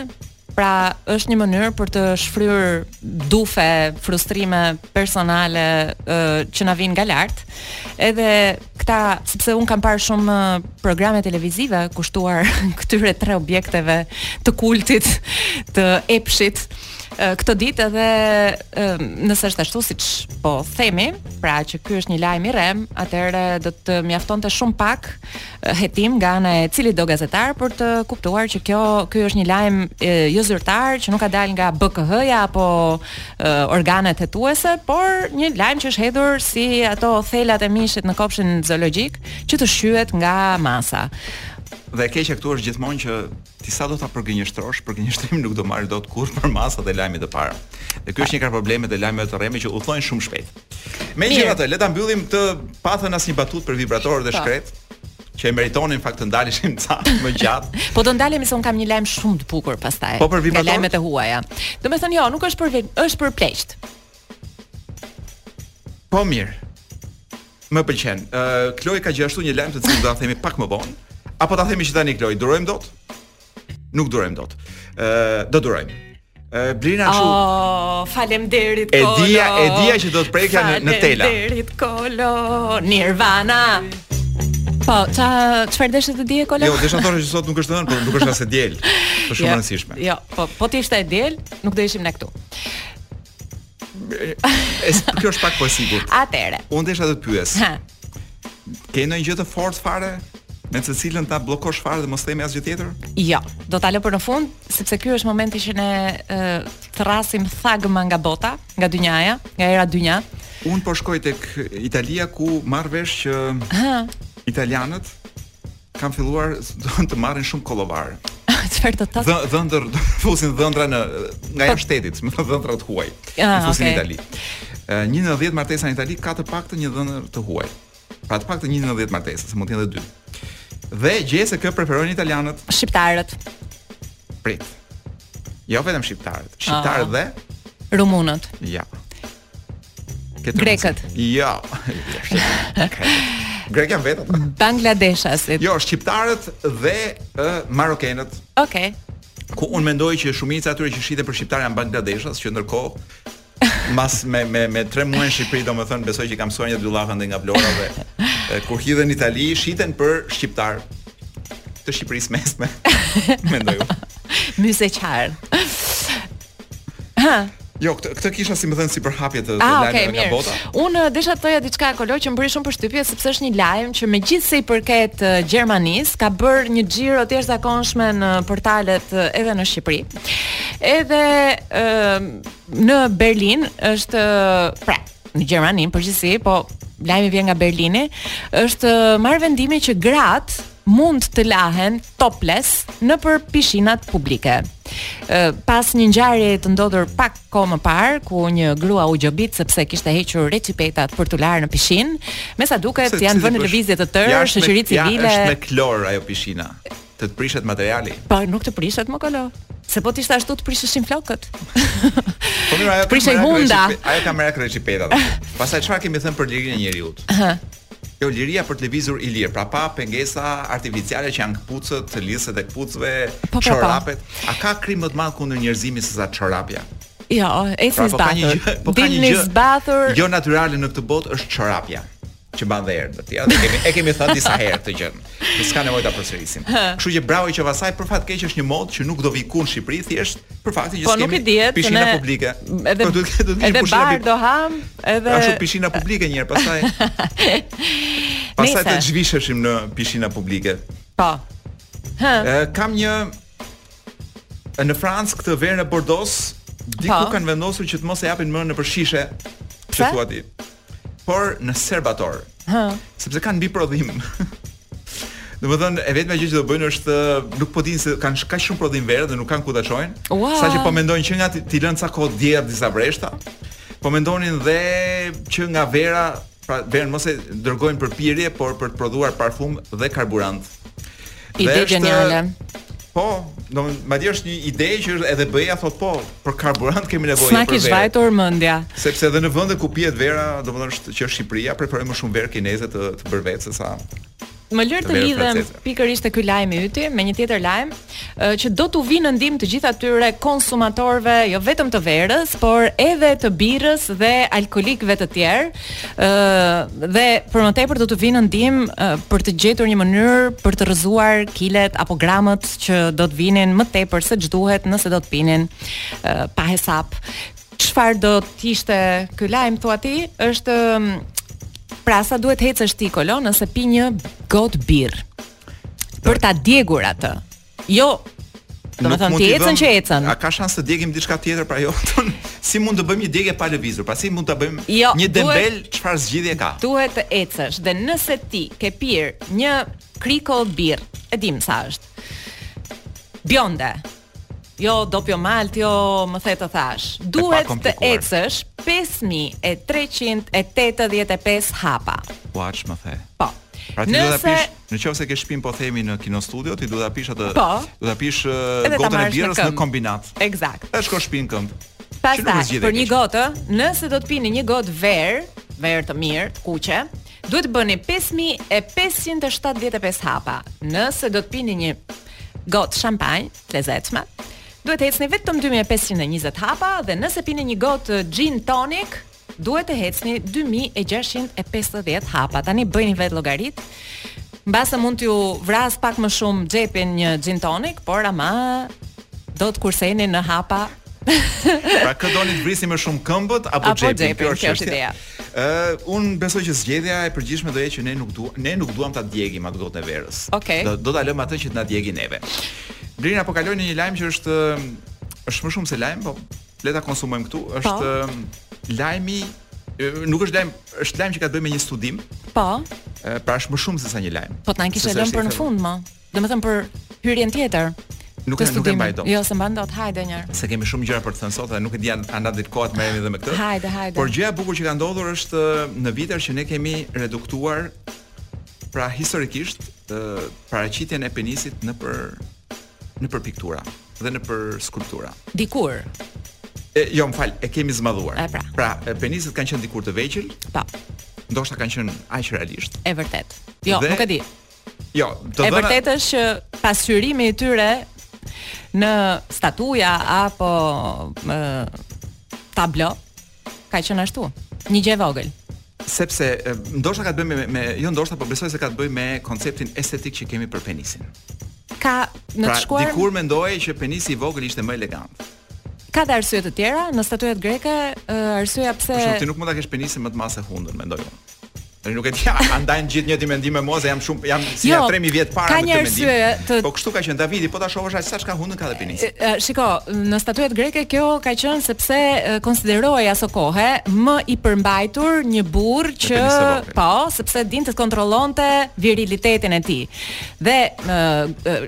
Pra, është një mënyrë për të shfryrë dufe, frustrime personale ë që na vijnë nga lart. Edhe këta, sepse unë kam parë shumë programe televizive kushtuar këtyre tre objekteve të kultit, të epshit këto ditë edhe nëse është ashtu siç po themi, pra që ky është një lajm i rremë, atëherë do të mjaftonte shumë pak hetim nga ana e cilitdo gazetar për të kuptuar që kjo ky është një lajm jo zyrtar që nuk ka dalë nga BKH-ja apo e, organet hetuese, por një lajm që është hedhur si ato thelat e mishit në kopshin zoologjik që të shqyhet nga masa. Dhe e keqja këtu është gjithmonë që ti sado ta përgënjeshtrosh, përgënjeshtrim nuk do marrë dot kurrë përmasat e lajmit të parë. Dhe ky është një nga problemet e lajmeve të rreme që udhëtojnë shumë shpejt. Megjithatë, le ta mbyllim këtë pa thënë asnjë batutë për vibratorët e po. shkretë që e meritonin në fakt të ndaleshim ca më gjatë. po do ndalemi se unë kam një lajm shumë të bukur pastaj. Po për vibratorët. Lajmet e huaja. Domethënë jo, nuk është për është për pleqtë. Po mirë. Më pëlqen. Ë uh, Kloj ka gjithashtu një lajm të cilin do ta themi pak më vonë. Apo ta themi që tani Kloj, durojmë dot? Nuk durojmë dot. Ë, do durojmë. Ë, Blina kështu. Oh, faleminderit Kolo. E dia, e dia që do të prekja në në tela. Faleminderit Kolo. Nirvana. Po, ça çfarë deshë të dije Kolo? Jo, desha të thoja që sot nuk është e hënë, por nuk është as e diel. Është shumë jo, e rëndësishme. Jo, po, po të ishte e diel, nuk do ishim ne këtu. Es, kjo është pak po e sigurt. Atëherë. Unë desha të pyes. Ke ndonjë gjë të fortë fare me të cilën ta bllokosh fare dhe mos themi asgjë tjetër? Jo, do ta lë për në fund, sepse ky është momenti që ne thërrasim thagma nga bota, nga dynjaja, nga era dynja. Unë po shkoj tek Italia ku marr vesh që ha. italianet Kanë filluar duan të marrin shumë kollovar. Çfarë do të thotë? Dhëndër, fusin dhëndra në nga jashtë shtetit, domethënë dhëndra të huaj. Ah, fusin okay. në Itali. Një në 10 martesa në Itali ka të paktën një dhëndër të huaj. Pra të paktën një në 10 martesa, se mund të jenë edhe dy. Dhe gjeje se kë preferojnë italianet? Shqiptarët. Prit. Jo vetëm shqiptarët, shqiptarët ah. dhe rumunët. Ja. Grekët. Jo. Grekë janë vetë. Mm, Bangladeshasit. Jo, shqiptarët dhe uh, marokenët. Okej. Okay. Ku unë mendoj që shumica e atyre që shiten për shqiptarë janë bangladeshas që ndërkohë mas me me me 3 muaj në Shqipëri domethënë besoj që kanë mësuar nja dy llafa andej nga Vlora dhe e, kur hidhen në Itali shiten për shqiptarë të Shqipërisë mesme. Mendoj. Myse qarë. Ha. Jo, këtë këtë e kisha si me thënë si për hapje të, të ah, lajmeve okay, nga bota. Unë eh, desha të thoja diçka kolo që më bëri shumë përshtypje sepse është një lajm që megjithëse i përket eh, Gjermanisë, ka bërë një xhiro të jashtëzakonshme në portalet eh, edhe në Shqipëri. Edhe ë në Berlin është pra në Gjermani në përgjithësi, po lajmi vjen nga Berlini, është marrë vendimi që gratë mund të lahen topless nëpër pishinat publike. Pas një ngjarjeje të ndodhur pak kohë më parë, ku një grua u gjobit sepse kishte hequr recipetat për t'u larë në pishinë, me sa duket janë vënë në lëvizje të tëra shoqëritë civile. Ja, është me klor ajo pishina. Të të prishet materiali. Po, nuk të prishet more Kolo. Se po të ishte ashtu të prisheshin flokët. Po mirë, ajo ka merr recipetat. Ajo ka merr recipetat. Pastaj çfarë kemi thënë për lirinë e njeriu? Kjo liria për të lëvizur i lirë, pra pa pengesa artificiale që janë këpucët, lidhëset e këpucëve, po, po, çorapet, po. a ka krim më të madh kundër njerëzimit sesa çorapja? Jo, e pra, po ka një gjë, po ka një gjë. Zbathur... Jonatyrale në këtë botë është çorapja që mban dhe erë. Ja, e kemi, e kemi thënë disa herë këtë gjë. Dhe s'ka nevojë ta përsërisim. Kështu që bravo i qoftë asaj, për fat keq është një modë që nuk do vijë kurrë në Shqipëri, thjesht për faktin që po, s'kemi dihet, pishina ne... publike. Edhe po, do të do të edhe bar do hamë, edhe ashtu pishina publike një herë, pastaj pastaj të zhvisheshim në pishina publike. Po. Hë. Kam, në Francë këtë verë në Bordeaux, diku po. kanë vendosur që të mos e japin më nëpër shishe, çfarë thua ti? por në serbator. Hë. Sepse kanë mbiprodhim. Domethënë e vetmja gjë që do bëjnë është nuk po dinë se kanë kaq shumë prodhim verë dhe nuk kanë ku ta çojnë. Wow. Sa që po mendojnë që nga t'i, t'i lënë ca kohë djerr disa vreshta. Po mendonin dhe që nga vera, pra verën mos e dërgojnë për pirje, por për të prodhuar parfum dhe karburant. Ide geniale. Po, domethënë madje është një ide që është edhe BE-ja thotë po, për karburant kemi nevojë për verë. S'na kish vajtur mendja. Sepse edhe në vende ku pihet vera, domethënë është që është Shqipëria, preferojmë më shumë verë kineze të të bërë vetë sesa më lër të lidhem pikërisht te ky lajm i yti me një tjetër lajm që do t'u vijë në ndihmë të gjithë atyre konsumatorëve, jo vetëm të verës, por edhe të birrës dhe alkoolikëve të tjerë. Ëh dhe për më tepër do t'u vijë në ndihmë për të gjetur një mënyrë për të rrëzuar kilet apo gramët që do të vinin më tepër se ç'duhet nëse do të pinin uh, pa hesap. Çfarë do të ishte ky lajm thua ti? Është pra sa duhet të ecësh ti Kolo nëse pi një gotë birrë për ta djegur atë. Jo, domethënë ti ecën që ecën. A ka shans të djegim diçka tjetër pra jo? si mund të bëjmë një djegje pa lëvizur? Pra si mund ta bëjmë jo, një dembel çfarë zgjidhje ka? Duhet të ecësh dhe nëse ti ke pirë një kriko birrë, e dimë sa është. Bjonde. Jo, do pjo malt, jo, më the të thashë. Duhet të ecësh 5385 hapa. Ua ç'më the. Po. Pra ti do ta pish Në qoftë se ke shpinë po themi në Kino Studio, ti duhet ta pish atë, po, duhet ta pish uh, gotën e birrës në kombinat. Eksakt. E shkosh në shpi në këmbë. Pastaj, për një gotë, nëse do të pini një gotë verë, verë të mirë, të kuqe, duhet të bëni 5575 hapa. Nëse do të pini një gotë shampanjë, të lezetshme, duhet të ecni vetëm 2520 hapa dhe nëse pini një gotë gin tonic, Duhet të ecni 2650 hapa. Tani bëjni vetë llogaritë. Mbase mund t'ju vrasë pak më shumë xhepin një gin tonic, por ama do të kurseni në hapa pra kë doni të vrisni më shumë këmbët apo, apo xhepin, kjo është çështja. Ideja. Uh, un besoj që zgjedhja e përgjithshme do jetë që ne nuk duam ne nuk duam ta djegim atë gotën e verës. Okay. Do, do ta lëmë atë që të na djegë neve. Blerina po kaloj në një lajm që është është më shumë se lajm, po Le ta konsumojmë këtu. Po. Është lajmi nuk është lajm, është lajm që ka të bëjë me një studim. Po. Pra është më shumë se sa një lajm. Po ta kishe lënë për në fund më. Domethënë për hyrjen tjetër. Nuk e nuk e mbaj dot. Jo, s'e mban dot. Hajde një herë. Se kemi shumë gjëra për të thënë sot dhe nuk e di a na del kohë të merremi edhe me këtë. Hajde, hajde. Por gjëja e bukur që ka ndodhur është në vite që ne kemi reduktuar pra historikisht paraqitjen e penisit në për nëpër piktura dhe nëpër skulptura. Dikur. E, jo, më fal, e kemi zmadhuar. E pra. Pra, penisët kanë qenë dikur të vegjël. Po. Ndoshta kanë qenë aq realisht. E vërtetë. Jo, dhe, nuk e di. Jo, të dhëna. E vërteta është që pasqyrimi i tyre në statuja apo në tablo Ka qenë ashtu. Një gjë e vogël sepse ndoshta ka të bëjë me, me jo ndoshta po besoj se ka të bëjë me konceptin estetik që kemi për penisin. Ka në, pra, të shkuar. Pra dikur mendohej që penisi i vogël ishte më elegant. Ka dhe arsye të tjera, në statujat greke, arsyeja pse Por ti nuk mund ta kesh penisin më të madh se hundën, mendoj unë. Unë nuk e di, a ndajnë të gjithë të njëjtin mendim me mua se jam shumë jam si jo, ja 3000 vjet para ka një arsye të Po kështu ka qenë Davidi, po ta shohësh aq sa ç'ka hundën ka dhe penisin. Shiko, në statujat greke kjo ka qenë sepse konsiderohej asokohe më i përmbajtur një burrë që po, sepse dinte të kontrollonte virilitetin e tij. Dhe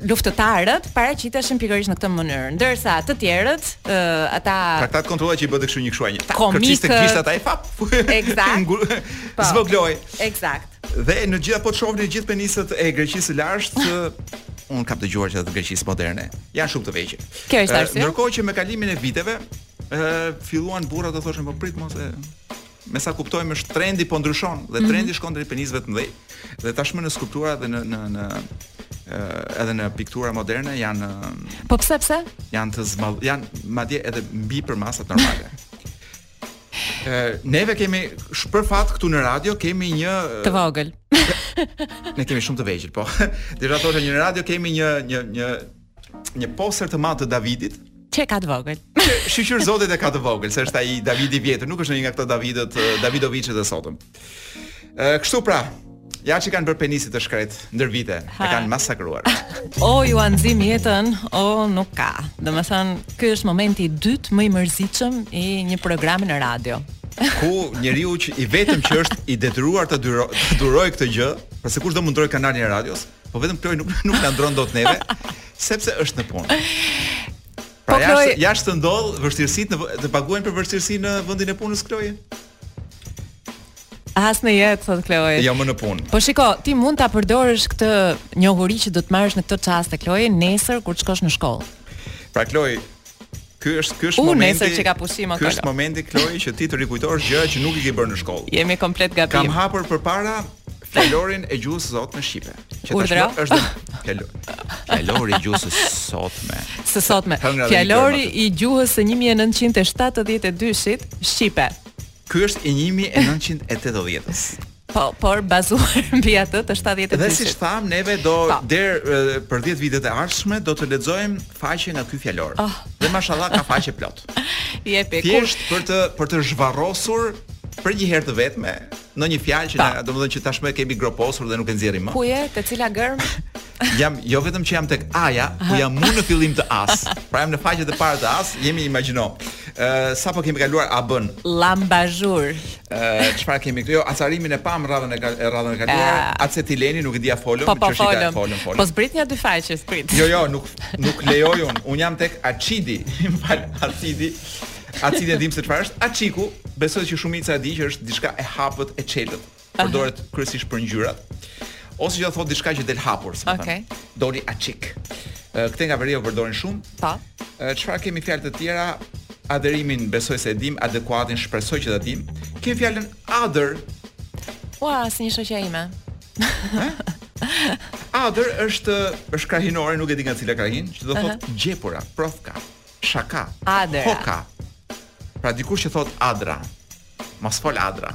luftëtarët paraqiteshin pikërisht në këtë mënyrë, ndërsa të tjerët ata Pra ta kontrollojë që i bëte kështu një kështu një. Kërciste gishtat ai fap. Eksakt. Po. Zvogloj. Eksakt. Dhe në gjitha po të shohim gjithë penisët e Greqisë së lashtë, un kam dëgjuar që të Greqisë moderne janë shumë të vegjël. Kjo është arsye. Ndërkohë që me kalimin e viteve, ë filluan burrat të thoshin po prit mos e me sa kuptojmë është trendi po ndryshon dhe mhm. trendi shkon drejt penisëve të mëdhenj. Dhe tashmë në skulptura dhe në në në edhe në piktura moderne janë Po pse pse? Janë të zmadh, janë madje edhe mbi përmasat normale. neve kemi për fat këtu në radio kemi një të vogël. ne kemi shumë të vegjël, po. Do të thosha që në radio kemi një një një një poster të madh të Davidit. Që e ka të vogël. Shyqyr Zotit e ka të vogël, se është ai Davidi i vjetër, nuk është ndonjë nga këto Davidët, Davidoviçët e sotëm. Ë kështu pra, ja ç'i kanë bërë penisit të shkretë ndër vite, e kanë masakruar. o ju anzim jetën, o nuk ka. Domethën, ky është momenti i dytë më i mërzitshëm i një programi në radio. Ku njeriu që i vetëm që është i detyruar të duro, të duroj këtë gjë, pasi kushdo mund ndrrojë kanalin e radios, po vetëm Kloi nuk nuk na ndrron dot neve, sepse është në punë. Pra po jashtë, jashtë të ndodh vështirësitë në të paguajnë për vështirësi në vendin e punës Kloi. As në jetë, thotë Kloi. Jo më në punë. Po shiko, ti mund ta përdorësh këtë njohuri që do të marrësh në këtë çast te Kloi nesër kur të shkosh në shkollë. Pra Kloi, ky është ky është ë momenti. nesër që ka pushim o Ky është Kloi. momenti Kloi që ti të rikujtosh gjëra që nuk i ke bërë në shkollë. Jemi komplet gabim. Kam hapur përpara Fjalorin e gjuhës së sotme shqipe. Që tashmë është fjalo. Fjalori i gjuhës sotme. Së sotme. Fjalori i gjuhës së 1972-shit shqipe. Ky është i 1980-s. Po, por bazuar mbi atë të 72-shit. Dhe siç thamë, neve do pa. Po. deri për 10 vitet e ardhshme do të lexojmë faqe nga ky fjalor. Oh. Dhe mashallah ka faqe plot. Jepi. Thjesht për të për të zhvarrosur për një herë të vetme Në një fjalë që na, domethënë që tashmë e kemi groposur dhe nuk e nxjerrim më. Ku je? Te cila germë? jam jo vetëm që jam tek A-ja, po jam në fillim të A-së. Pra jam në faqet e para të A-së, jemi imagjino. Ë uh, sapo kemi kaluar A-B-në. Abazhur. Ë uh, çfarë kemi këtu? Jo, acarimin e pamë radhën e e radhën e kaluar. Ja. Acetileni nuk e di a folëm, po, po, që shikaj folëm, folëm. Po zbrit një dy faqe, zbrit. Jo, jo, nuk nuk lejoj unë. Unë jam tek acidi. Fal, acidi. Acidi e dimë se çfarë është. Açiku, besoj që shumica e di që është diçka e hapët e çelët. Përdoret kryesisht për ngjyrat. Ose që do thotë diçka që del hapur, si me okay. thënë. Doli açik. Këta nga veriu e përdorin shumë. Po. Çfarë kemi fjalë të tjera? Aderimin besoj se e dimë, adekuatin shpresoj që ta dimë. Kemi fjalën adër. Ua, si një shoqja ime. Adër është është krahinore, nuk e di nga cila krahinë, që do thotë gjepura, profka. Shaka. Adra. Hoka. Pra dikush që thotë Adra. Mos fol Adra.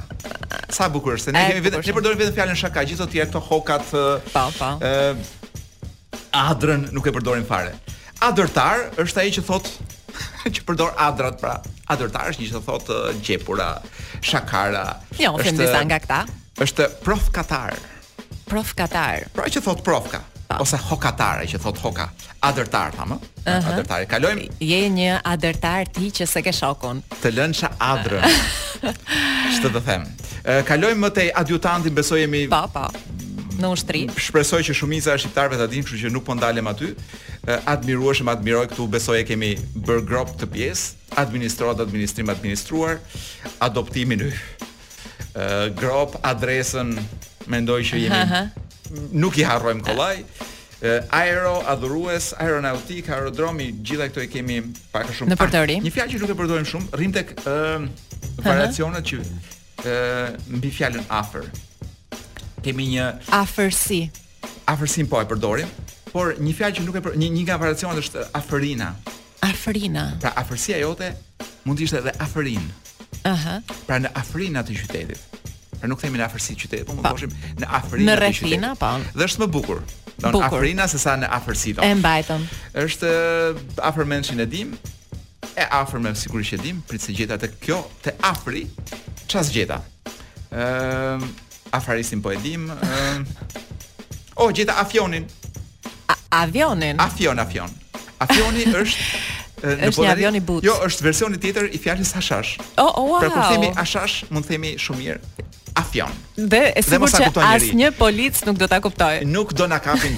Sa bukur se ne kemi vetëm ne përdorim vetëm fjalën shaka, gjithë ato të tjerat këto hokat. Po, po. Ë Adrën nuk e përdorim fare. Adërtar është ai që thotë që përdor Adrat pra. Adërtar është një që thotë gjepura, shakara. Jo, është nga këta. Është profkatar. Prof Katar. Pra që thot profka po. Po. ose hokatare që thot hoka. Adërtar thamë. Uh -huh. Adërtare. Kalojmë. Je një adërtar ti që s'e ke shokun. Të lënsha adrën. Ç'të të them. E, kalojmë më tej adjutantin, besoj jemi Po, po. Në ushtri. Shpresoj që shumica e shqiptarëve ta dinë, kështu që nuk po ndalem aty. E, Admirueshëm, admiroj këtu, besoj e kemi bërë drop këtë pjesë, administratë, administrim, administruar, adoptimin. yh. drop adresën mendoj që jemi nuk i harrojmë kollaj aero adhurues aeronautikë aerodromi gjithë këto i kemi pak a shumë pak, një fjalë që nuk e përdorim shumë rrim tek uh, variacionet që uh, mbi fjalën afër kemi një afërsi Afërsinë po e përdorim, por një fjalë që nuk e për, një, një nga variacionet është afërina. Afërina. Pra afërsia jote mund të ishte edhe afërinë. Aha. Pra në afërina të qytetit. Pra nuk themi në afërsi qytetit, po mund të po. thoshim në afërina të qytetit. Në rrethina, po. Dhe është më bukur. Don afërina se sa në afërsi E mbajtëm. Është afërmendshen e dim. E afërme sigurisht e dim, prit se s'gjeta tek kjo, te afri. Ça s'gjeta. Ëm ehm, Afaristin po e dim. Ë Oh, gjeta Afionin. A, avionin. Afion, Afion. Afioni është është një avion i butë. Jo, është versioni tjetër i fjalës hashash. Oh, oh, wow. Pra kur themi hashash, mund të themi shumë mirë afion. Dhe e sigurt që asnjë polic nuk do ta kuptojë. Nuk do na kapin.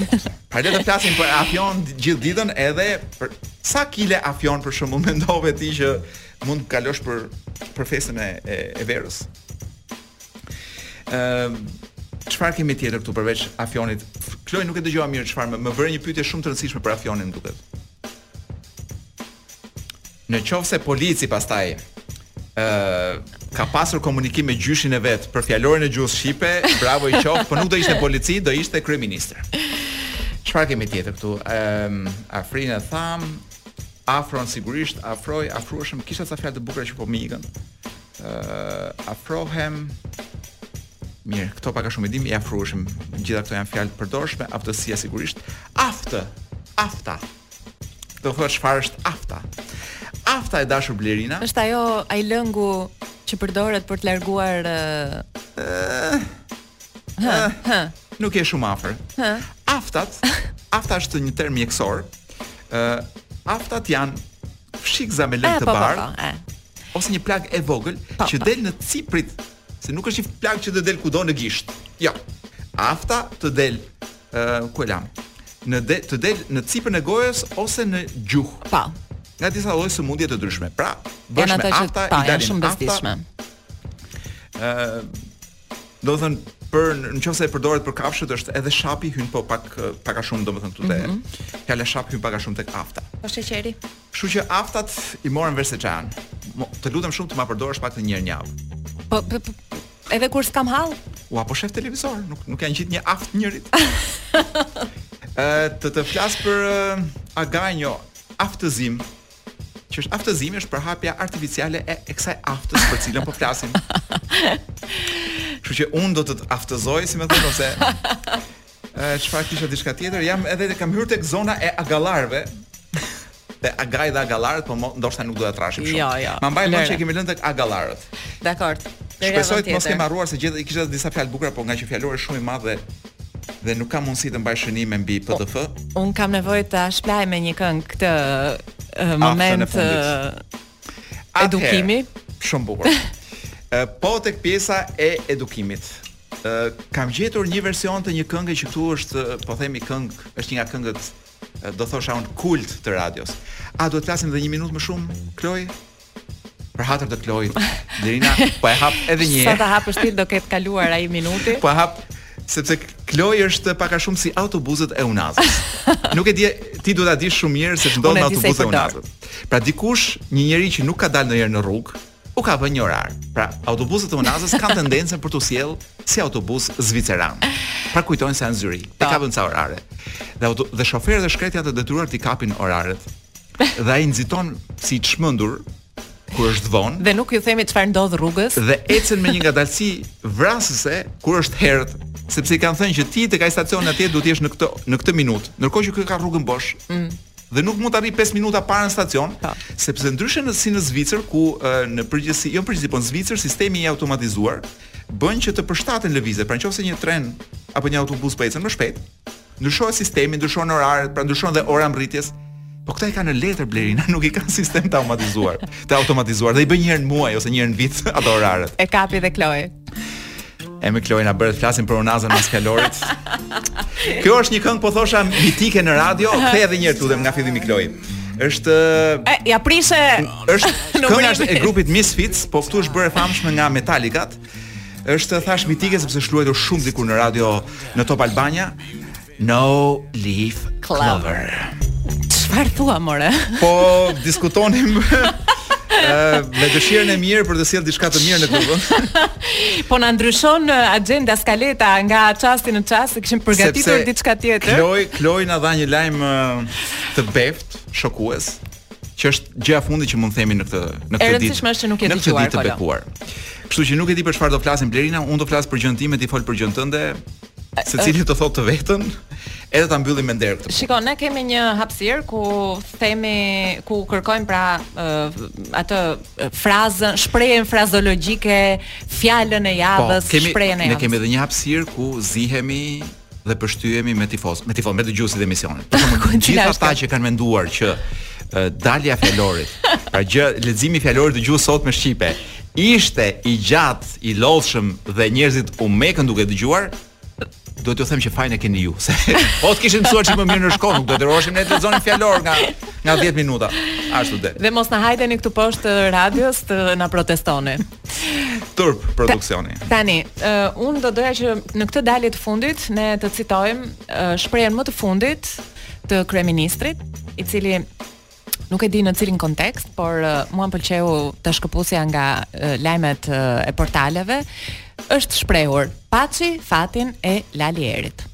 Pra le të flasim për afion gjithë ditën edhe për sa kile afion për shembull mendove ti që mund të kalosh për për festën e e, e verës. Ëm uh, çfarë kemi tjetër këtu përveç afionit? Kloj nuk e dëgjova mirë çfarë më, më bëre një pyetje shumë të rëndësishme për afionin duket. Në qoftë se polici pastaj ë uh, ka pasur komunikim me gjyshin e vet për fjalorin e gjuhës shqipe, bravo i qoftë, po nuk do ishte polici, do ishte kryeministër. Çfarë kemi tjetër këtu? Ëm um, Afërina thamë, afron sigurisht, afroj, afrueshëm, kisha ca fjalë të bukura që po më ikin. uh, afrohem mirë, këto pak a shumë i dim, i afrueshëm. Gjithë këto janë fjalë të përdorshme, aftësia sigurisht, aftë, afta. Do të thotë çfarë është afta? Afta e dashur Blerina. Është ajo ai lëngu që përdoret për të larguar uh... Hë, hë. Nuk je shumë afër. Hë. Aftat, afta është një term mjekësor. Ë, uh, aftat janë fshikza me lëng të bardhë. ose një plagë e vogël po, po, që po. Po. del në ciprit, se nuk është një plagë që të del kudo në gisht. Jo. Afta të del ë uh, ku e lamë? Në de, të del në cipën e gojës ose në gjuhë. Po. Po. Nga disa lloje sëmundjesh të ndryshme. Pra, bëhesh me afta, po, i dalin afta. Janë shumë bezdisshme. Ë uh, Domethënë për nëse e përdoret për kafshët është edhe shapi hyn po pak pak a shumë domethënë këtu te. Mm -hmm. Fjala shap hyn pak a shumë tek afta. Po sheqeri. Kështu që aftat i morëm vesh se ç'janë. Të lutem shumë të ma përdorësh pak të njëherë në javë. Po, po, po edhe kur s'kam hall? Ua, po shef televizor, nuk nuk janë gjithë një aft njërit. Ë të të flas për uh, Aganjo, aftëzim, Që është aftëzimi, është përhapja artificiale e, e kësaj aftës për cilën po flasim. Kështu që unë do të të aftëzoj, si me thënë, ose çfarë uh, kisha diçka tjetër, jam edhe kam hyrë tek zona e agallarëve. Te agaj dhe agallarët, po ndoshta nuk do ta trashim shumë. Jo, jo. Mba, mbaj mend që kemi lënë tek agallarët. Dakor. Shpresoj të mos kem harruar se gjithë kisha disa fjalë të bukura, por nga që fjalori shumë i madh dhe dhe nuk kam mundësi të mbaj shënime mbi PDF. Un kam nevojë ta shpëlaj me një këngë këtë uh, moment të uh, edukimi. Shumë bukur. uh, po tek pjesa e edukimit. Uh, kam gjetur një version të një kënge që këtu është, po themi këngë, është një nga këngët do thosha un kult të radios. A duhet të flasim edhe një minutë më shumë, Kloi? Për hatër të Kloit, Blerina, po e hap edhe një herë. Sa ta hapësh ti, do ketë kaluar ai minuti? Po e hap sepse Kloi është pak a shumë si autobuzët e Unazës. Nuk e di, ti duhet ta dish shumë mirë se ç'ndodh me autobuzët e Unazës. Pra dikush, një njeri që nuk ka dalë ndonjëherë në rrugë, u ka vënë një orar. Pra, autobuzët e Unazës kanë tendencën për t'u sjellë si autobus zviceran. Pra kujtojnë se janë në Zyrih. I ka vënë ca orare. Dhe auto, dhe shoferët e shkretë janë të detyruar të kapin oraret Dhe ai nxiton si i çmendur kur është vonë. Dhe nuk ju themi çfarë ndodh rrugës. Dhe ecën me një ngadalësi vrasëse kur është herët, sepse i kanë thënë që ti tek ai stacioni atje duhet të jesh në këtë në këtë minutë, ndërkohë që ky ka rrugën bosh. Mm. Dhe nuk mund të arrijë 5 minuta para në stacion, pa. Po. sepse ndryshe në si në Zvicër ku në përgjithësi, jo në përgjithësi, po në Zvicër sistemi i automatizuar bën që të përshtaten lëvizjet. Pra qoftë se një tren apo një autobus po ecën më shpejt, Ndryshon sistemi, ndryshon oraret, pra ndryshon dhe ora e mbërritjes. Po këta i kanë në letër Blerina, nuk i kanë sistem të automatizuar. Të automatizuar dhe i bën një herë në muaj ose një herë në vit ato oraret. E kapi dhe Kloi. E mo Kloi, na bëre të flasim për unazën Maskarai. Kjo është një këngë do thosha mitike në radio, kthe edhe një herë të lutem nga fillimi Kloi. Është e, ja prishe është kënga është e grupit Misfits, po këtu është bërë e famshme nga Metallica-t. Është thash mitike sepse është luajtur shumë dikur në radio në Top Albania. No Leaf Clover. Çfarë thua more? Po diskutonim me dëshirën e mirë për të sjellë diçka të mirë në këtë vend. po na ndryshon agjenda skaleta nga çasti në çast, kishim përgatitur diçka tjetër. Kloi, Kloi na dha një lajm të beftë, shokues. që është gjëja e fundit që mund të themi në këtë në këtë ditë. E rëndësishme është që nuk e di çfarë të bekuar. Kështu që nuk e di për çfarë do flasin Blerina, unë do flas për gjën time, ti fol për gjën tënde, secili të thotë të vetën, edhe ta mbyllim me nder këtë. Shiko, ne kemi një hapësirë ku themi ku kërkojmë pra uh, atë frazën, shprehjen frazeologjike, fjalën e javës, po, kemi, shprehjen e javës. Ne kemi edhe një hapësirë ku zihemi dhe pështyhemi me tifoz, me tifoz, me dëgjuesit e emisionit. Për shembull, gjithë ata që kanë menduar që dalja e fjalorit, pra gjë leximi i fjalorit të gjuhës sotme shqipe, ishte i gjatë, i lodhshëm dhe njerëzit u mekën duke dëgjuar, do t'ju them që fajin e keni ju, se po të kishit mësuar çik më mirë në shkollë, nuk do të rropateshim ne të lexonim fjalor nga nga 10 minuta. Ashtu de. Dhe mos na hajdeni këtu poshtë radios të na protestoni. Turp produksioni. Tani, uh, unë do doja që në këtë dalje të fundit ne të citojmë uh, shprehjen më të fundit të kryeministrit, i cili nuk e di në cilin kontekst, por uh, mua më pëlqeu ta shkëpusja nga uh, lajmet uh, e portaleve, është shprehur paçi fatin e Lali Erit.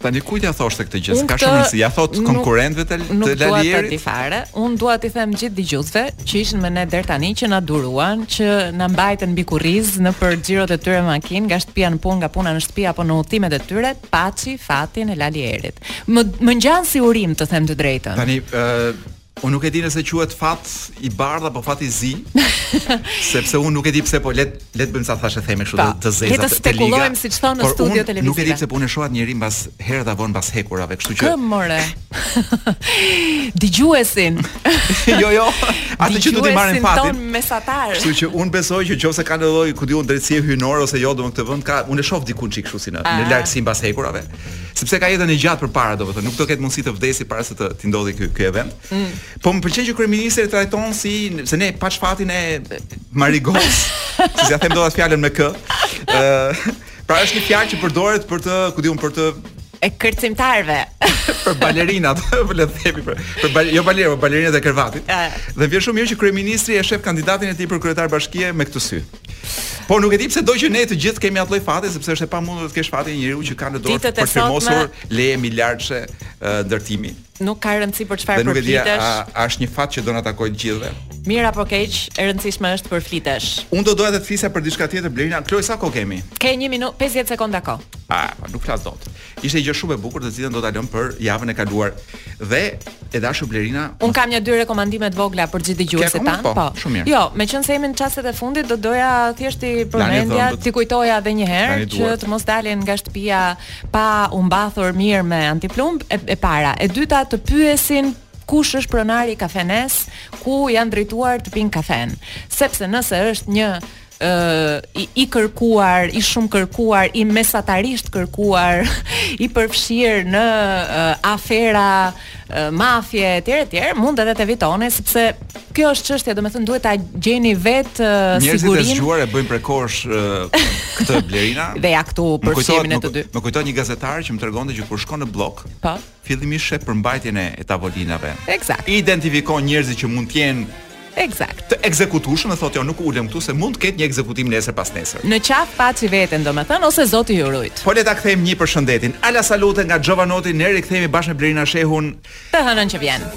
Tani kujt ja thoshte këtë gjë? S'ka shumë rëndësi. Ja thotë konkurrentëve të Lali Erit. Nuk dua ta di fare. Unë dua t'i them gjithë dëgjuesve që ishin me ne deri tani që na duruan, që na mbajtën mbi kurriz nëpër xhirot e tyre makinë, nga shtëpia në punë, nga puna në shtëpi apo në udhëtimet e tyre, paçi fatin e Lali Erit. Mu më ngjan si urim të them të drejtën. Tani ë Unë nuk e di nëse quhet fat i bardhë apo fat i zi, sepse unë nuk e di pse po le të le të bëjmë ca thashetheme kështu të, po, të zeza. Le të spekulojmë siç thonë në studio televizive. Nuk e di pse po unë shoh atë njeri mbas herët a vonë mbas hekurave, kështu që. Kë more. Dëgjuesin. jo, jo. Atë që do të marrin fatin. Tonë mesatar. Kështu që unë besoj që nëse ka një lloj ku di unë drejtësi hyjnore ose jo do Zoti mun këtë vend ka unë shoh diku çik kështu si në në ah. largësi mbas hekurave. sepse ka jetën e gjatë përpara, domethënë nuk do ketë mundësi të vdesë para se të t'i ndodhi ky ky event. Mm. Po më pëlqen që kryeministri e trajton si sene paç fatin e Marigos, s'ja them dot fjalën me k. Ë, uh, pra është një fjalë që përdoret për të, ku di unë, për të e kërcimtarëve. për balerinat, po le të themi për për bal, jo balerë, po balerinat e krevatit. Dhe vjen shumë mirë që kryeministri e shef kandidatin e tij për kryetar bashkie me këtë sy. Po nuk e di pse do që ne të gjithë të kemi atë lloj fati sepse është e pamundur të kesh fatin e një njeriu që ka në dorë për të firmosur leje miliardëshe ndërtimi. Nuk ka rëndësi për çfarë përflitesh. Dhe nuk e di a, a është një fat që do na takojë të gjithëve. Mirë apo keq, e rëndësishme është të përflitesh. Unë do doja të flisja për diçka tjetër Blerina, Kloj sa kohë kemi? Ke 1 minutë 50 sekonda kohë. Ah, nuk flas dot. Ishte gjë shumë e bukur të cilën do ta lëmë për javën e kaluar. Dhe e dashur Blerina, un kam një dy rekomandime të vogla për gjithë dëgjuesit tan, po. po. Shumë mirë. Jo, meqense jemi në çastet e fundit, do doja thjesht t'i përmendja, t'i kujtoja edhe një herë që të mos dalin nga shtëpia pa u mbathur mirë me antiplumb, e para. E dyta të pyesin kush është pronari i kafenes, ku janë drejtuar të pinë kafen. Sepse nëse është një i kërkuar, i shumë kërkuar, i mesatarisht kërkuar, i përfshirë në afera mafie etj etj, mund edhe ta evitoni sepse kjo është çështja, domethënë duhet ta gjeni vetë sigurinë. Njerëzit e zgjuar e bëjnë prej kohësh këtë Blerina. Dhe ja këtu për e të dy. Më kujton një gazetar që më tregonte që kur shkon në bllok, po. Fillimisht sheh përmbajtjen e tavolinave. Eksakt. Identifikon njerëzit që mund të jenë Eksakt. të ekzekutueshëm dhe thotë jo nuk ulem këtu se mund të ketë një ekzekutim nesër pasnesër. Në qafë paçi veten domethënë ose Zoti ju rujt. Po le ta kthejmë një për shëndetin. Ala salute nga Xhovanoti ne rikthehemi bashkë me Blerina Shehun. Të hënën që vjen.